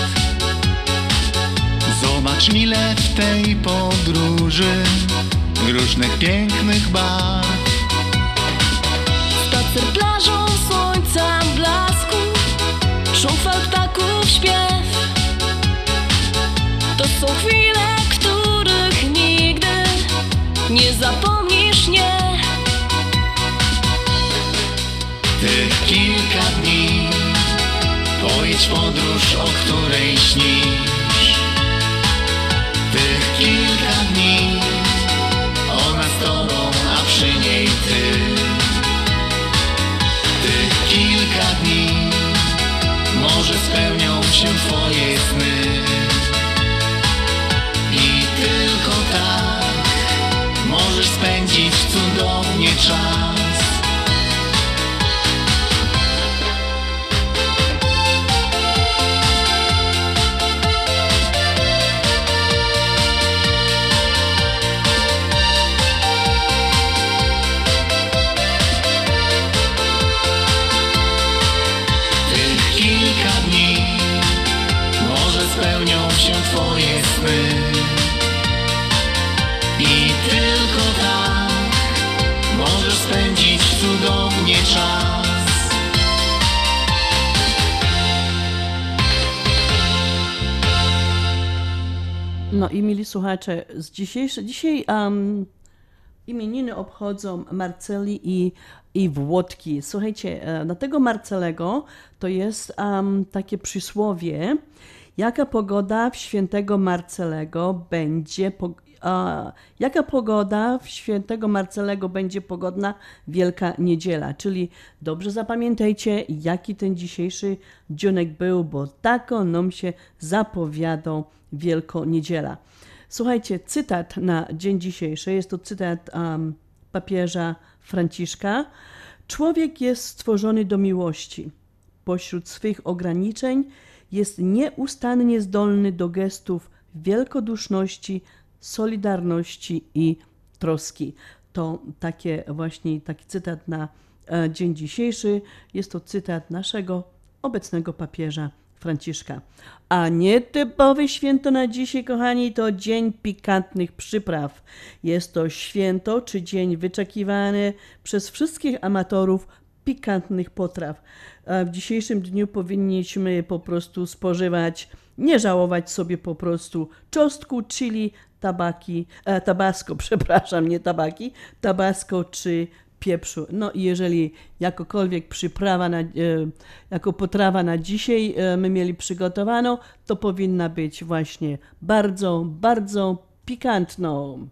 Zobacz ile w tej podróży różnych pięknych barw. Spacer plażą słońca blasku, szum fal ptaków śpiew. To są chwile, których nigdy nie zapomnisz, kilka dni pojedź podróż, o której śnisz. Tych kilka dni ona z tobą, a przy niej ty. Tych kilka dni może spełnią się twoje sny. I tylko tak możesz spędzić cudownie czas. No i mili słuchacze, z dzisiejsze, dzisiaj um, imieniny obchodzą Marceli i, i Włodki. Słuchajcie, e, na tego Marcelego to jest um, takie przysłowie, jaka pogoda w świętego Marcelego będzie, po, a, jaka pogoda w świętego Marcelego będzie pogodna Wielka Niedziela. Czyli dobrze zapamiętajcie, jaki ten dzisiejszy dzionek był, bo tako nam się zapowiadał Wielko Niedziela. Słuchajcie, cytat na dzień dzisiejszy, jest to cytat um, papieża Franciszka. Człowiek jest stworzony do miłości. Pośród swych ograniczeń jest nieustannie zdolny do gestów wielkoduszności, solidarności i troski. To takie właśnie taki cytat na e, dzień dzisiejszy. Jest to cytat naszego obecnego papieża Franciszka. A nietypowe święto na dzisiaj, kochani, to Dzień Pikantnych Przypraw. Jest to święto czy dzień wyczekiwany przez wszystkich amatorów pikantnych potraw. W dzisiejszym dniu powinniśmy po prostu spożywać, nie żałować sobie po prostu czosnku, chili, tabaki, e, tabasco, przepraszam, nie tabaki, tabasco czy pieprzu. No i jeżeli jakokolwiek przyprawa, na, e, jako potrawa na dzisiaj e, my mieli przygotowaną, to powinna być właśnie bardzo, bardzo pikantną.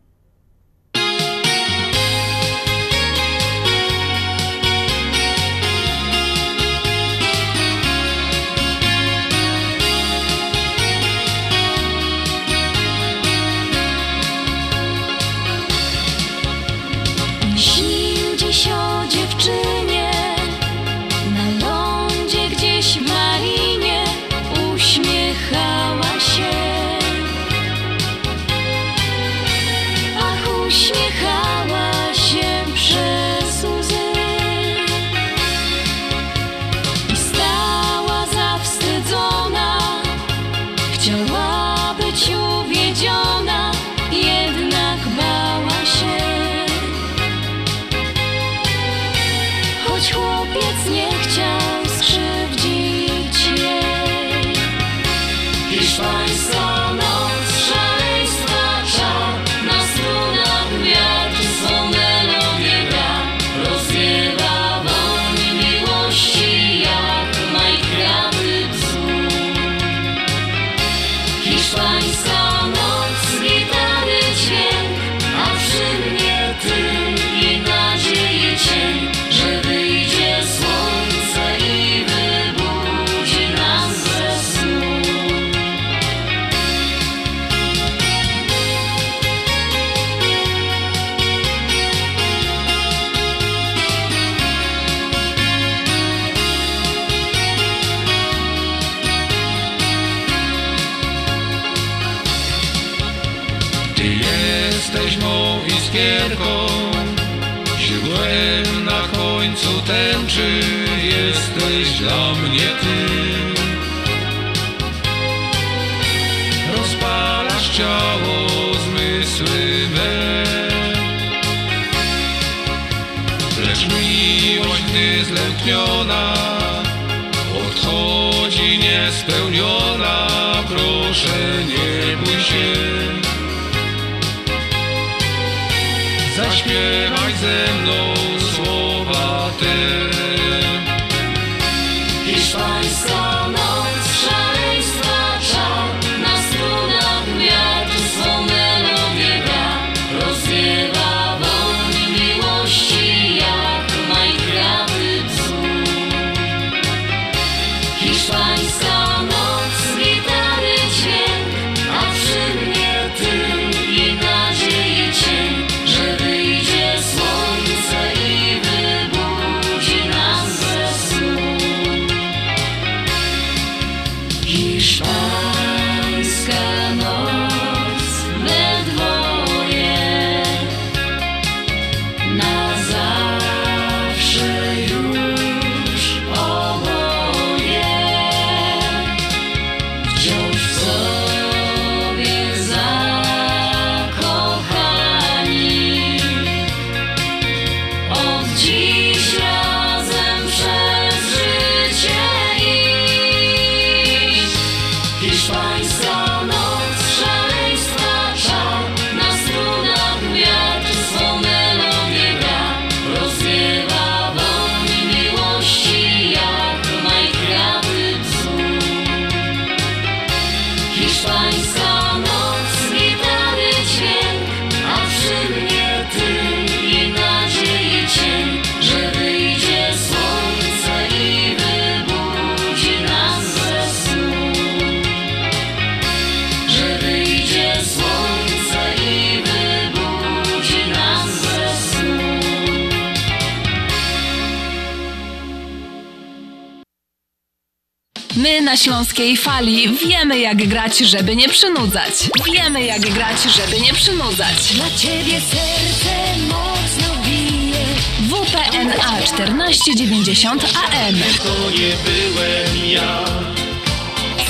Na Śląskiej Fali wiemy jak grać, żeby nie przynudzać. Wiemy jak grać, żeby nie przynudzać. Dla ciebie serce mocno bije. WPNA 1490 AM. To nie byłem ja.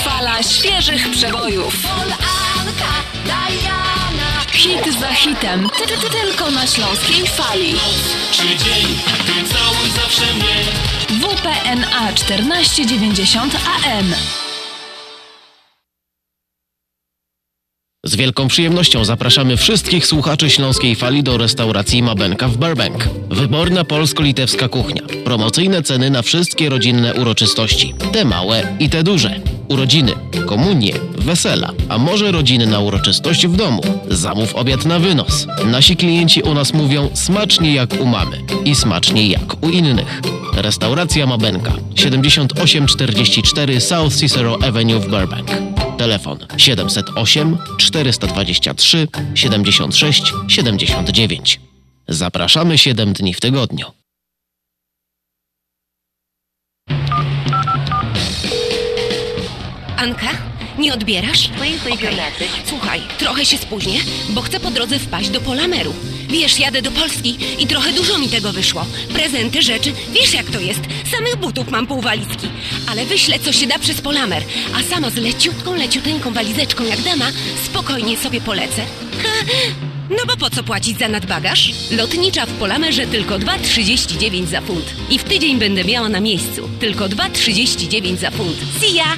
Fala świeżych przebojów. Hit za hitem. Ty, ty, ty, tylko na Śląskiej Fali. Czy dzień, ty całuj zawsze mnie. WPNA 1490 AM. Z wielką przyjemnością zapraszamy wszystkich słuchaczy Śląskiej Fali do restauracji Mabenka w Burbank. Wyborna polsko-litewska kuchnia. Promocyjne ceny na wszystkie rodzinne uroczystości. Te małe i te duże. Urodziny, komunie, wesela, a może rodziny na uroczystość w domu. Zamów obiad na wynos. Nasi klienci u nas mówią smacznie jak u mamy i smacznie jak u innych. Restauracja Mabenka 7844 South Cicero Avenue w Burbank. Telefon 708 423 76 79. Zapraszamy 7 dni w tygodniu. Anka, nie odbierasz? Okej. Słuchaj, trochę się spóźnię, bo chcę po drodze wpaść do Polameru. Wiesz, jadę do Polski i trochę dużo mi tego wyszło. Prezenty, rzeczy, wiesz jak to jest. Samych butów mam pół walizki. Ale wyślę, co się da przez Polamer. A sama z leciutką, leciuteńką walizeczką jak dama, spokojnie sobie polecę. Ha, no bo po co płacić za nadbagaż? Lotnicza w Polamerze tylko 2,39 za funt. I w tydzień będę miała na miejscu. Tylko 2,39 za funt. See ya!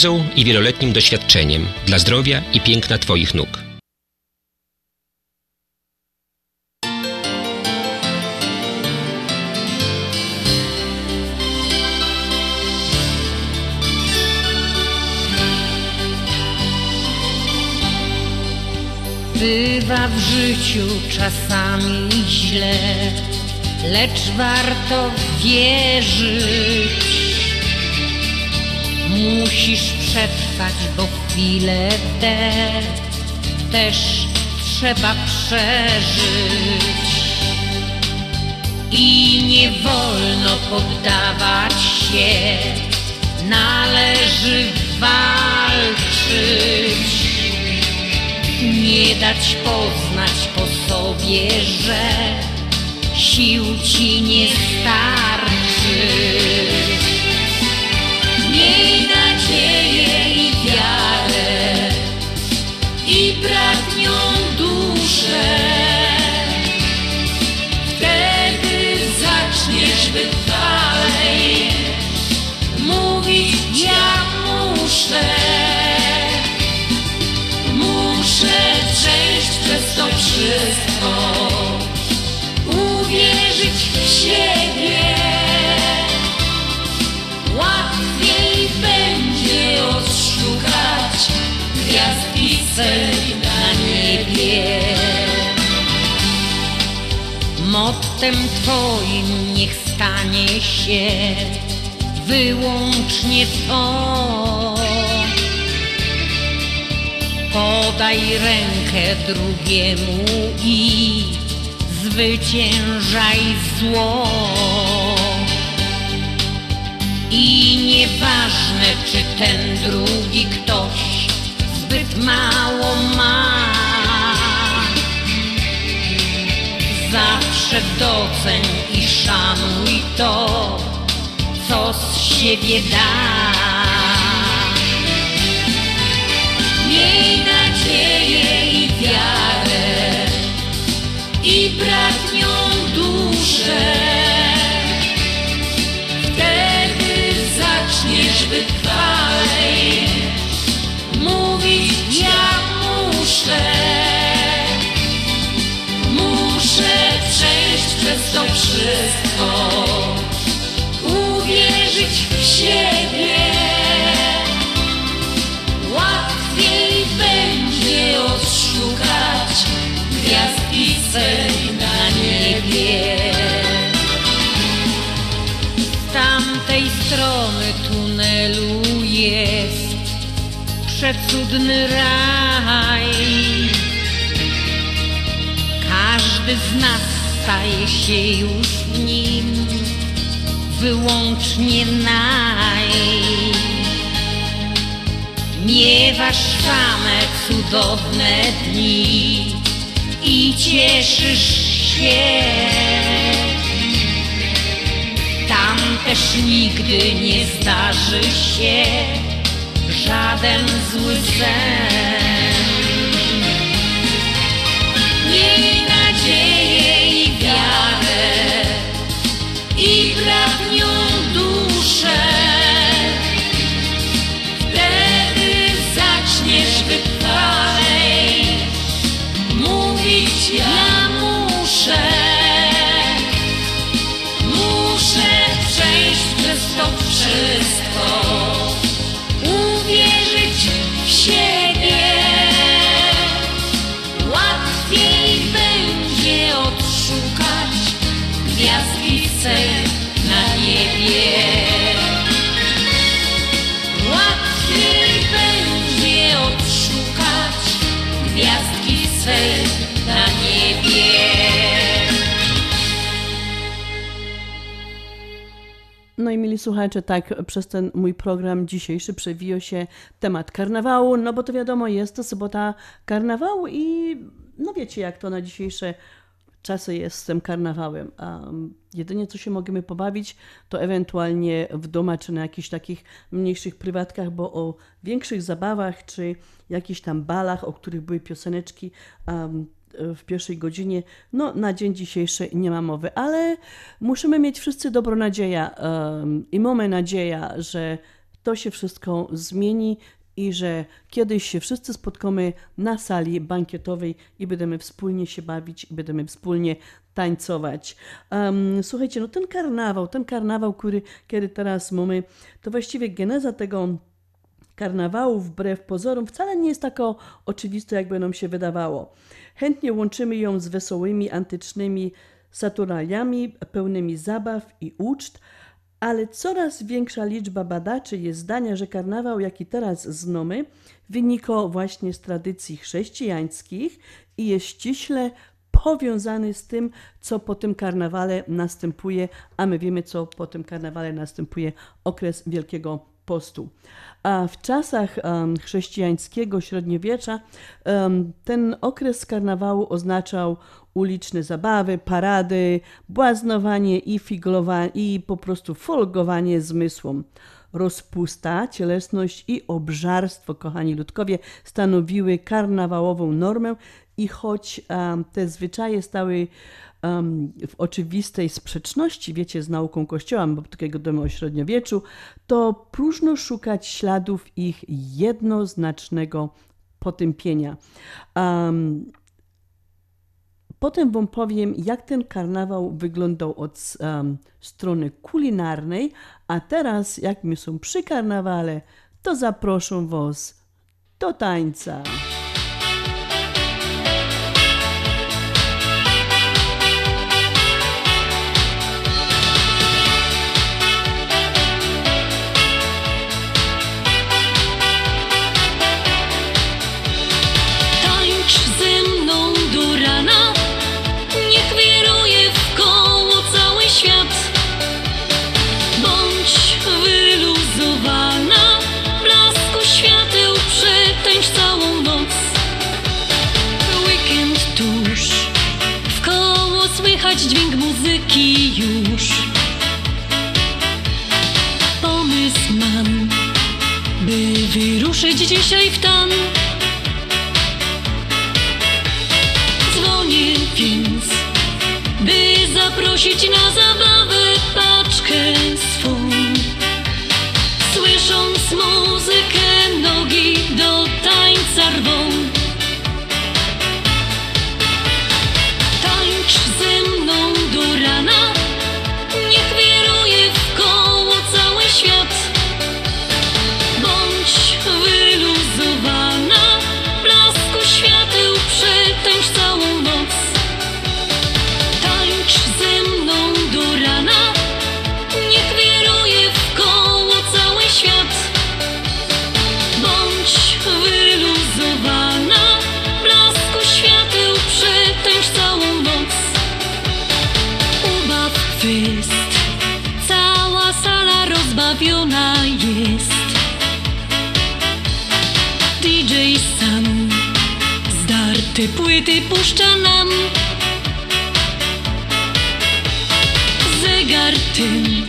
i wieloletnim doświadczeniem dla zdrowia i piękna Twoich nóg. Bywa w życiu czasami źle, lecz warto wierzyć. Musisz przetrwać, bo chwilę te też trzeba przeżyć. I nie wolno poddawać się, należy walczyć nie dać poznać po sobie, że sił ci nie starczy. Cel na niebie. Mottem Twoim niech stanie się wyłącznie to. Podaj rękę drugiemu i zwyciężaj zło. I nieważne, czy ten drugi ktoś zbyt mało ma. Zawsze doceń i szanuj to, co z siebie da. Miej nadzieję i wiarę i bratnią duszę. Wtedy zaczniesz wytrwalej swej na niebie. Z tamtej strony tunelu jest przecudny raj. Każdy z nas staje się już nim, wyłącznie naj. Miewasz same cudowne dni i cieszysz się. Tam też nigdy nie zdarzy się żaden zły sen. Miej nadzieję i wiarę i bratnią duszę. Ja muszę. Muszę przejść przez to wszystko, No i mili słuchacze, tak przez ten mój program dzisiejszy przewijał się temat karnawału, no bo to wiadomo, jest to sobota karnawału i no wiecie jak to na dzisiejsze czasy jest z tym karnawałem. Um, jedynie co się możemy pobawić, to ewentualnie w domu czy na jakichś takich mniejszych prywatkach, bo o większych zabawach czy jakichś tam balach, o których były pioseneczki um, w pierwszej godzinie, no na dzień dzisiejszy nie ma mowy, ale musimy mieć wszyscy dobrą nadzieję um, i mamy nadzieję, że to się wszystko zmieni i że kiedyś się wszyscy spotkamy na sali bankietowej i będziemy wspólnie się bawić i będziemy wspólnie tańcować. Um, słuchajcie, no ten karnawał, ten karnawał, który kiedy teraz mamy, to właściwie geneza tego karnawału wbrew pozorom wcale nie jest taka oczywista, jakby nam się wydawało. Chętnie łączymy ją z wesołymi, antycznymi saturnaliami, pełnymi zabaw i uczt, ale coraz większa liczba badaczy jest zdania, że karnawał, jaki teraz znamy, wynika właśnie z tradycji chrześcijańskich i jest ściśle powiązany z tym, co po tym karnawale następuje, a my wiemy, co po tym karnawale następuje okres Wielkiego Postu. A w czasach chrześcijańskiego średniowiecza ten okres karnawału oznaczał uliczne zabawy, parady, błaznowanie i figlowanie i po prostu folgowanie zmysłom. Rozpusta, cielesność i obżarstwo, kochani ludkowie, stanowiły karnawałową normę i choć te zwyczaje stały w oczywistej sprzeczności, wiecie, z nauką Kościoła, bo takiego domu o średniowieczu, to próżno szukać śladów ich jednoznacznego potępienia. Um, Potem Wam powiem, jak ten karnawał wyglądał od um, strony kulinarnej, a teraz, jak my są przy karnawale, to zaproszę Was do tańca. Dzisiaj w tan. Dzwonię więc, by zaprosić na zabawę te płyty puszcza nam. Zegar tym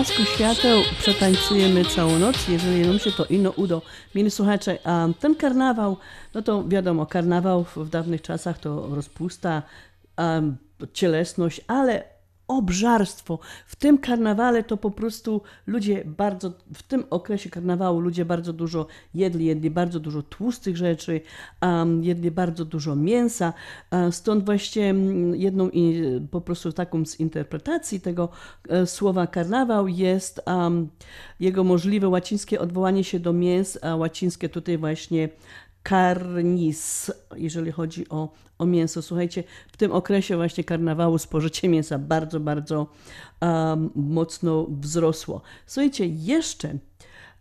blasku świateł przetańcujemy całą noc, jeżeli nam się to ino udo. Mieli słuchacze, a ten karnawał, no to wiadomo, karnawał w, dawnych czasach to rozpusta, cielesność, ale obżarstwo. W tym karnawale to po prostu ludzie bardzo, w tym okresie karnawału ludzie bardzo dużo jedli, jedli bardzo dużo tłustych rzeczy, um, jedli bardzo dużo mięsa. E, Stąd właśnie mm, jedną po prostu taką z interpretacji tego e, słowa karnawał jest um, jego możliwe łacińskie odwołanie się do mięs, a łacińskie tutaj właśnie carnis, jeżeli chodzi o, o mięso. Słuchajcie, w tym okresie właśnie karnawału spożycie mięsa bardzo, bardzo um, mocno wzrosło. Słuchajcie, jeszcze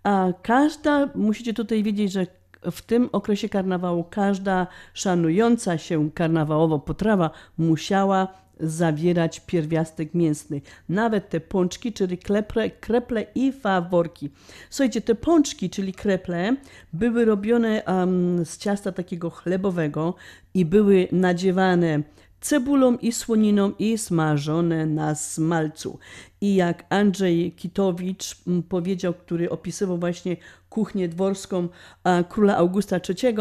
a każda, musicie tutaj wiedzieć, że w tym okresie karnawału każda szanująca się karnawałowo potrawa musiała zawierać pierwiastek mięsny. Nawet te pączki, czyli kreple, kreple i faworki. Słuchajcie, te pączki, czyli kreple, były robione um, z ciasta takiego chlebowego i były nadziewane cebulą i słoniną i smażone na smalcu. I jak Andrzej Kitowicz powiedział, który opisywał właśnie kuchnię dworską a, króla Augusta III,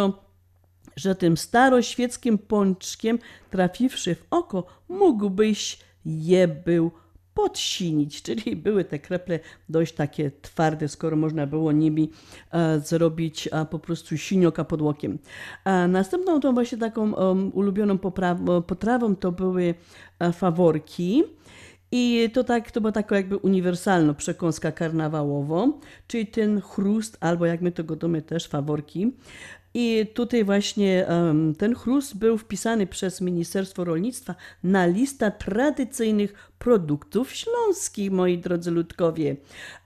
że tym staroświeckim pączkiem trafiwszy w oko, mógłbyś je był podsinić, czyli były te kreple dość takie twarde, skoro można było nimi e, zrobić e, po prostu sinioka pod łokiem. A następną tą właśnie taką um, ulubioną potrawą to były e, faworki. I to tak, to była taka jakby uniwersalna przekąska karnawałowa, czyli ten chrust, albo jak my to gotomy też, faworki. I tutaj właśnie um, ten chrust był wpisany przez Ministerstwo Rolnictwa na listę tradycyjnych produktów śląskich, moi drodzy ludkowie.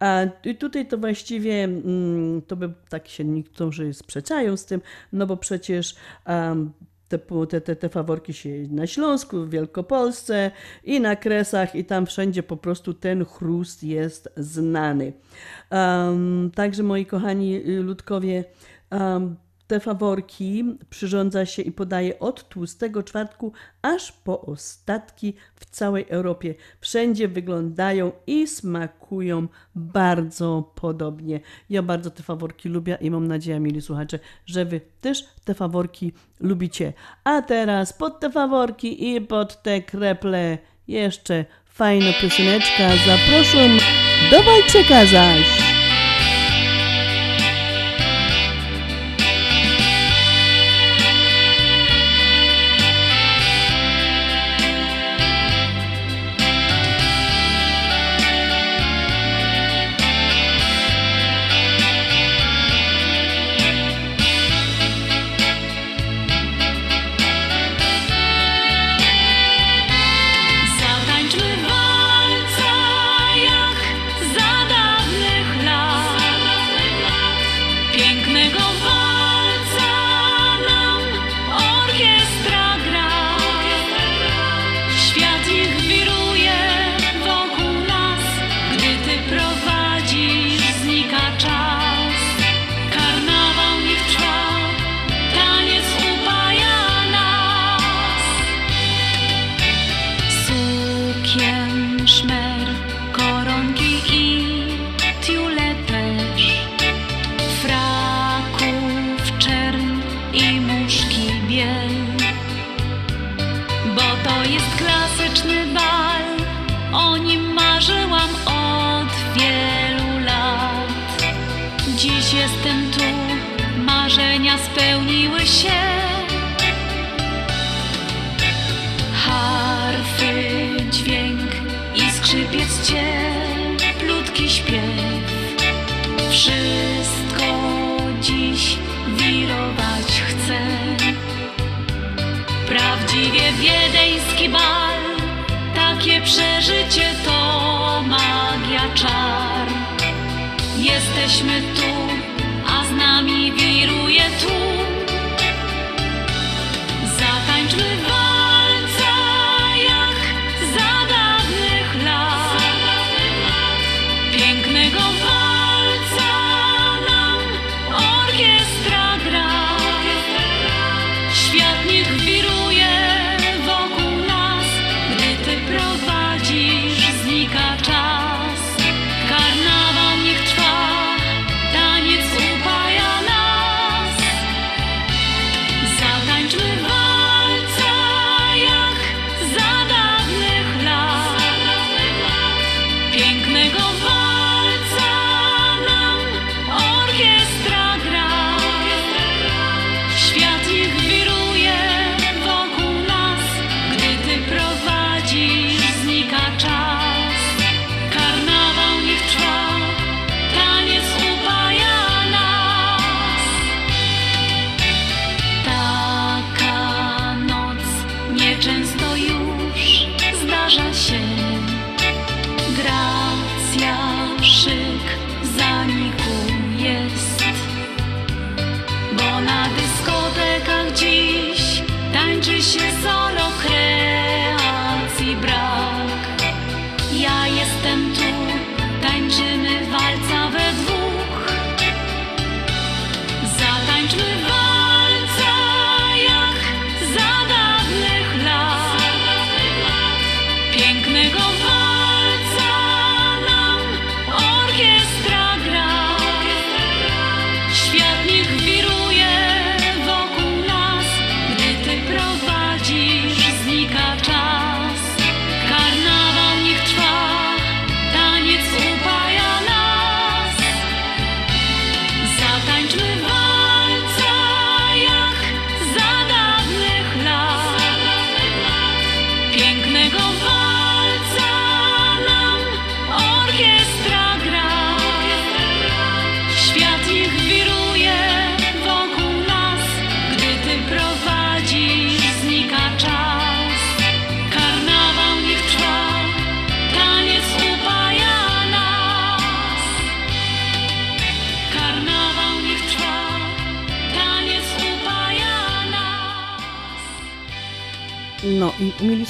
A tutaj to właściwie, mm, to by tak się niektórzy sprzeczają z tym, no bo przecież um, te, te, te, faworki się na Śląsku, w Wielkopolsce i na Kresach i tam wszędzie po prostu ten chrust jest znany. Um, także moi kochani ludkowie, um, te faworki przyrządza się i podaje od tłustego czwartku aż po ostatki w całej Europie. Wszędzie wyglądają i smakują bardzo podobnie. Ja bardzo te faworki lubię i mam nadzieję, mili słuchacze, że wy też te faworki lubicie. A teraz pod te faworki i pod te kreple jeszcze fajna pioseneczka. Zapraszam do Wojcieka zaś.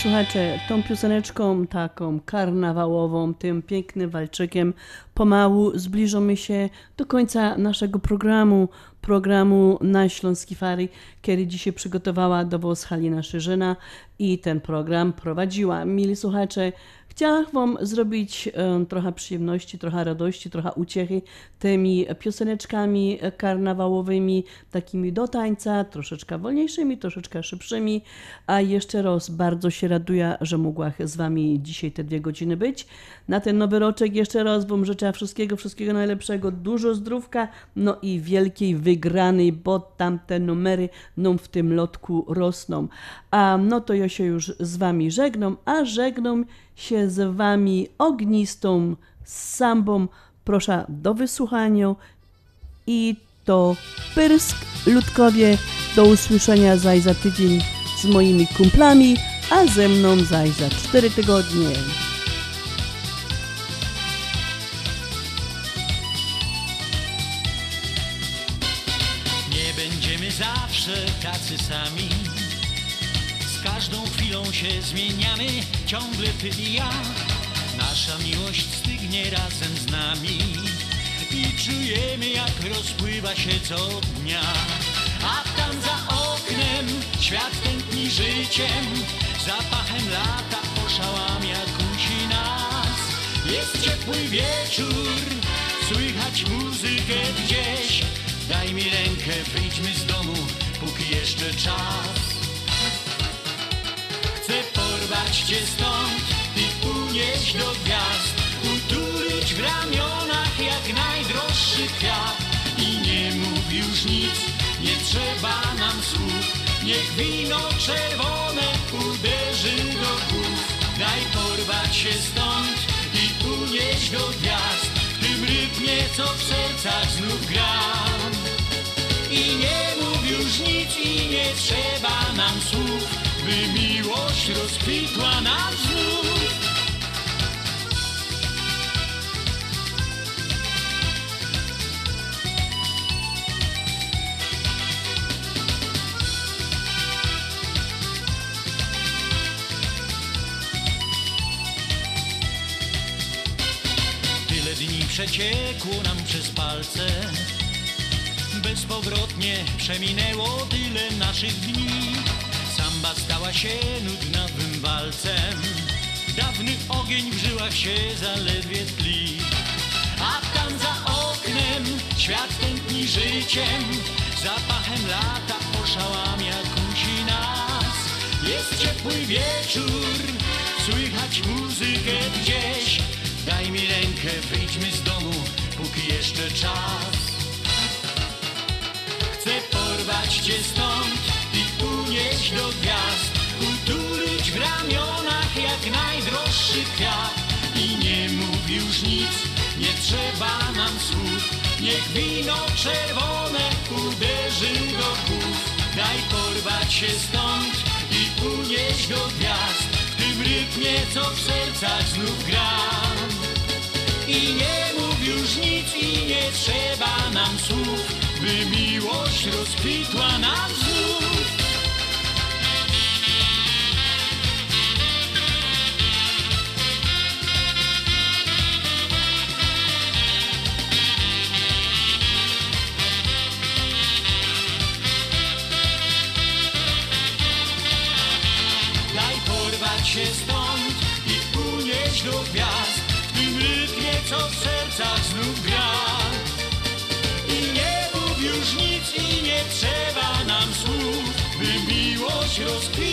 Słuchacze, tą pioseneczką taką karnawałową, tym pięknym walczykiem pomału zbliżamy się do końca naszego programu, programu na Śląski Fary, kiedy dzisiaj przygotowała do was Halina Szyżyna i ten program prowadziła. Mili słuchacze, chciałam wam zrobić e, trochę przyjemności, trochę radości, trochę uciechy tymi pioseneczkami karnawałowymi, takimi do tańca, troszeczkę wolniejszymi, troszeczkę szybszymi, a jeszcze raz bardzo się raduję, że mogła z wami dzisiaj te dwie godziny być. Na ten nowy roczek jeszcze raz wam życzę wszystkiego, wszystkiego najlepszego, dużo zdrówka, no i wielkiej wygranej, bo tamte numery nam w tym lotku rosną. A no to ja się już z wami żegnam, a żegnam się z wami ognistą sambą. Proszę do wysłuchania i to Pyrsk Ludkowie. Do usłyszenia zaj za tydzień z moimi kumplami, a ze mną zaj za cztery tygodnie. Nie będziemy zawsze tacy sami. Się zmieniamy, ciągle ty i ja. Nasza miłość stygnie razem z nami i czujemy, jak rozpływa się co dnia. A tam za oknem świat tętni życiem, zapachem lata oszałamia kusi nas. Jest ciepły wieczór, słychać muzykę gdzieś. Daj mi rękę, wyjdźmy z domu, póki jeszcze czas wyrwać cię stąd i unieść do gwiazd, utulić w ramionach jak najdroższy kwiat. I nie mów już nic, nie trzeba nam słów, niech wino czerwone uderzy do głów. Daj porwać się stąd i unieść do gwiazd, w tym rytmie co w sercach znów gram. I nie mów już nic i nie trzeba nam słów, rozkwitła znów Tyle dni przeciekło nam przez palce. Bezpowrotnie przeminęło tyle naszych dni Samba stała się nudnawym walcem Dawny ogień w żyłach się zaledwie tli. A tam za oknem świat tętni życiem. Zapachem lata oszałamia kusi nas. Jest ciepły wieczór, słychać muzykę gdzieś. Daj mi rękę, wyjdźmy z domu, póki jeszcze czas. Chcę porwać cię stąd i unieść do ramionach jak najdroższy kwiat. I nie mów już nic, nie trzeba nam słów. Niech wino czerwone uderzy do głów. Daj porwać się stąd i unieść do gwiazd. W tym rytmie, co w sercach znów gra I nie mów już nic i nie trzeba nam słów By miłość rozkwitła nam co w sercach znów gra. I nie mów już nic i nie trzeba nam słów By miłość rozkwitła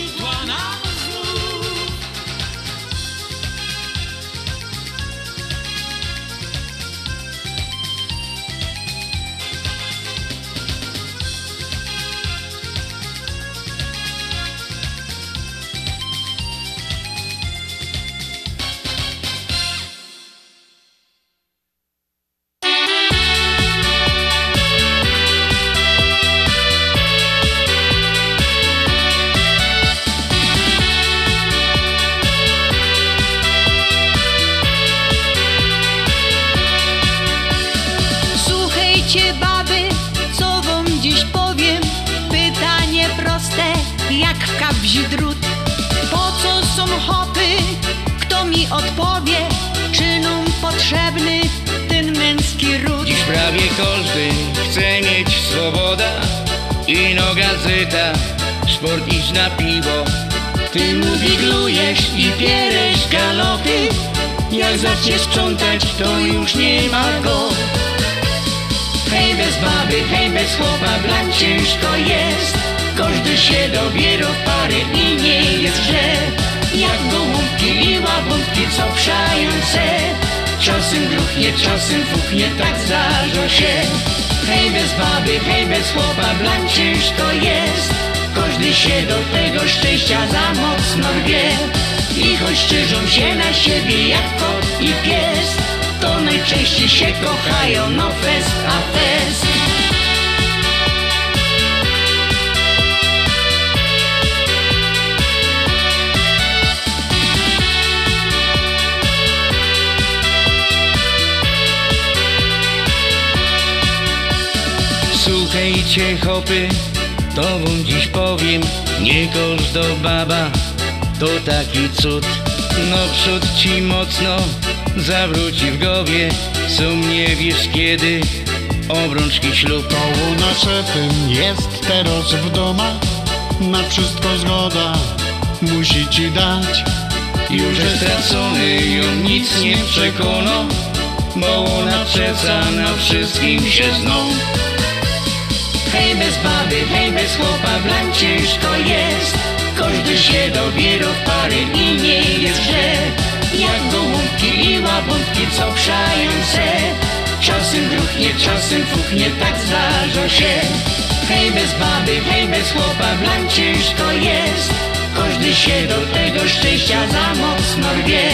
się dobiera w pary i nie jest źle. Jak gołąbki i łabątki, co przają se Czasem gruchnie, czasem fuchnie, tak zdarza się. Hej bez baby, hej bez chłopa, blan ciężko jest. Każdy się do tego szczęścia za mocno rwie I choć szczerzą się na siebie jak kot i pies To najczęściej się kochają, no fest a fest Słuchajcie chopy, to wam dziś powiem Nie każda baba. To taki cud No przód ci mocno zawróci w głowie. Sum nie wiesz kiedy obrączki ślub? Koło tym jest teraz w domach. Na wszystko zgoda musi ci dać. Już jest stracony, ją nic nie przekona Bo ona przeca na wszystkim się zną Hej bez baby, hej bez chłopa, blan ciężko jest. Każdy się dobiera w pary i nie jest źle Jak gołąbki i łabątki, co przają se Czasem gruchnie, czasem fuchnie, tak zdarza się. Hej bez baby, hej bez chłopa, blan ciężko jest. Każdy się do tego szczęścia za mocno rwie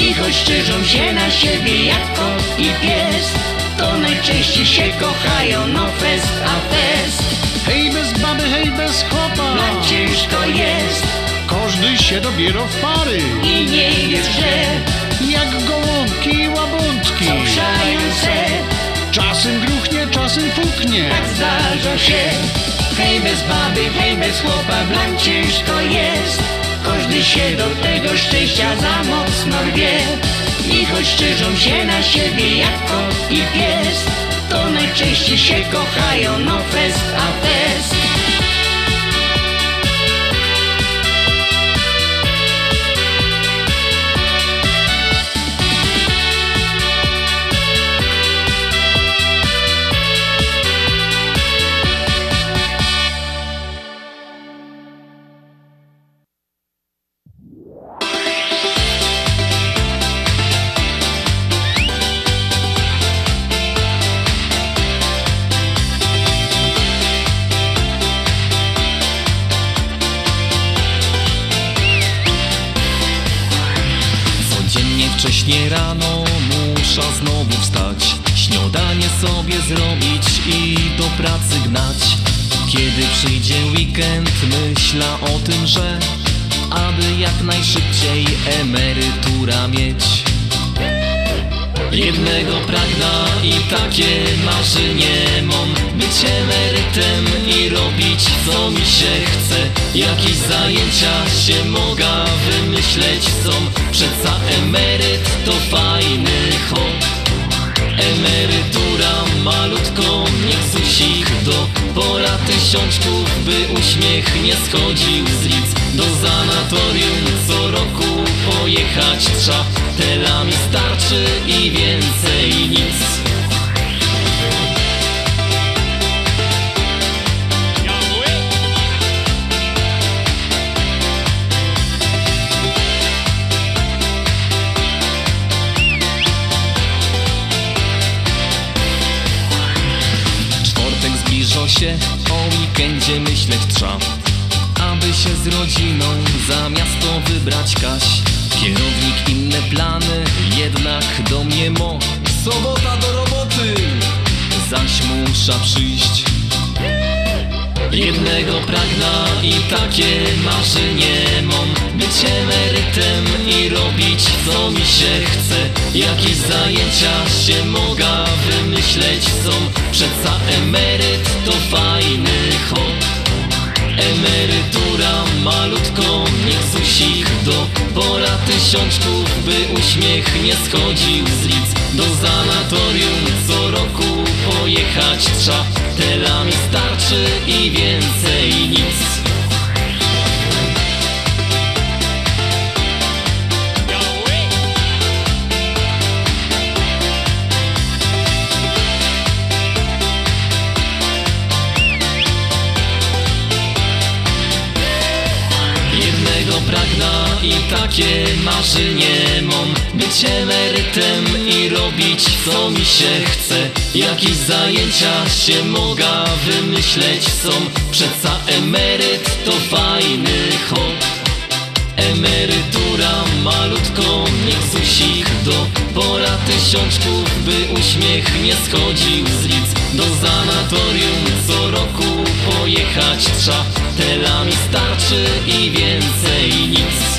I choć szczerzą się na siebie jak kot i pies To najczęściej się kochają, no fest a fest. Hej bez baby, hej bez chłopa. Blan ciężko jest? Każdy się dobiera w pary. I nie jest, że Jak gołąbki i łabątki. Słyszające Czasem gruchnie, czasem puknie Tak zdarza się. Hej bez baby, hej bez chłopa, blan ciężko jest. Każdy się do tego szczęścia za mocno rwie I choć szczerzą się na siebie jak kot i pies. To najczęściej się kochają, no fest a fest nie schodził z lic Do sanatorium co roku pojechać trza Tela mi starczy i więcej nic. Się, o weekendzie myśleć trza Aby się z rodziną za miasto wybrać Kaś. Kierownik inne plany, jednak do mnie mo. Sobota do roboty, zaś muszę przyjść. Jednego pragna i takie marzenie mam. Być emerytem i robić co mi się chce. Jakieś zajęcia się mogę wymyśleć są. Przeca emeryt to fajny hop Emerytura malutko niech susik do Pora tysiączków, by uśmiech nie schodził z lic. Do sanatorium co roku pojechać trza. Tela mi starczy i więcej nic takie marzenie mam Być emerytem i robić co mi się chce. Jakieś zajęcia się mogę wymyśleć są Przeca emeryt to fajny hop Emerytura malutko niech susik do Pora tysiączków, by uśmiech nie schodził z lic Do sanatorium co roku pojechać trza Tela mi starczy i więcej nic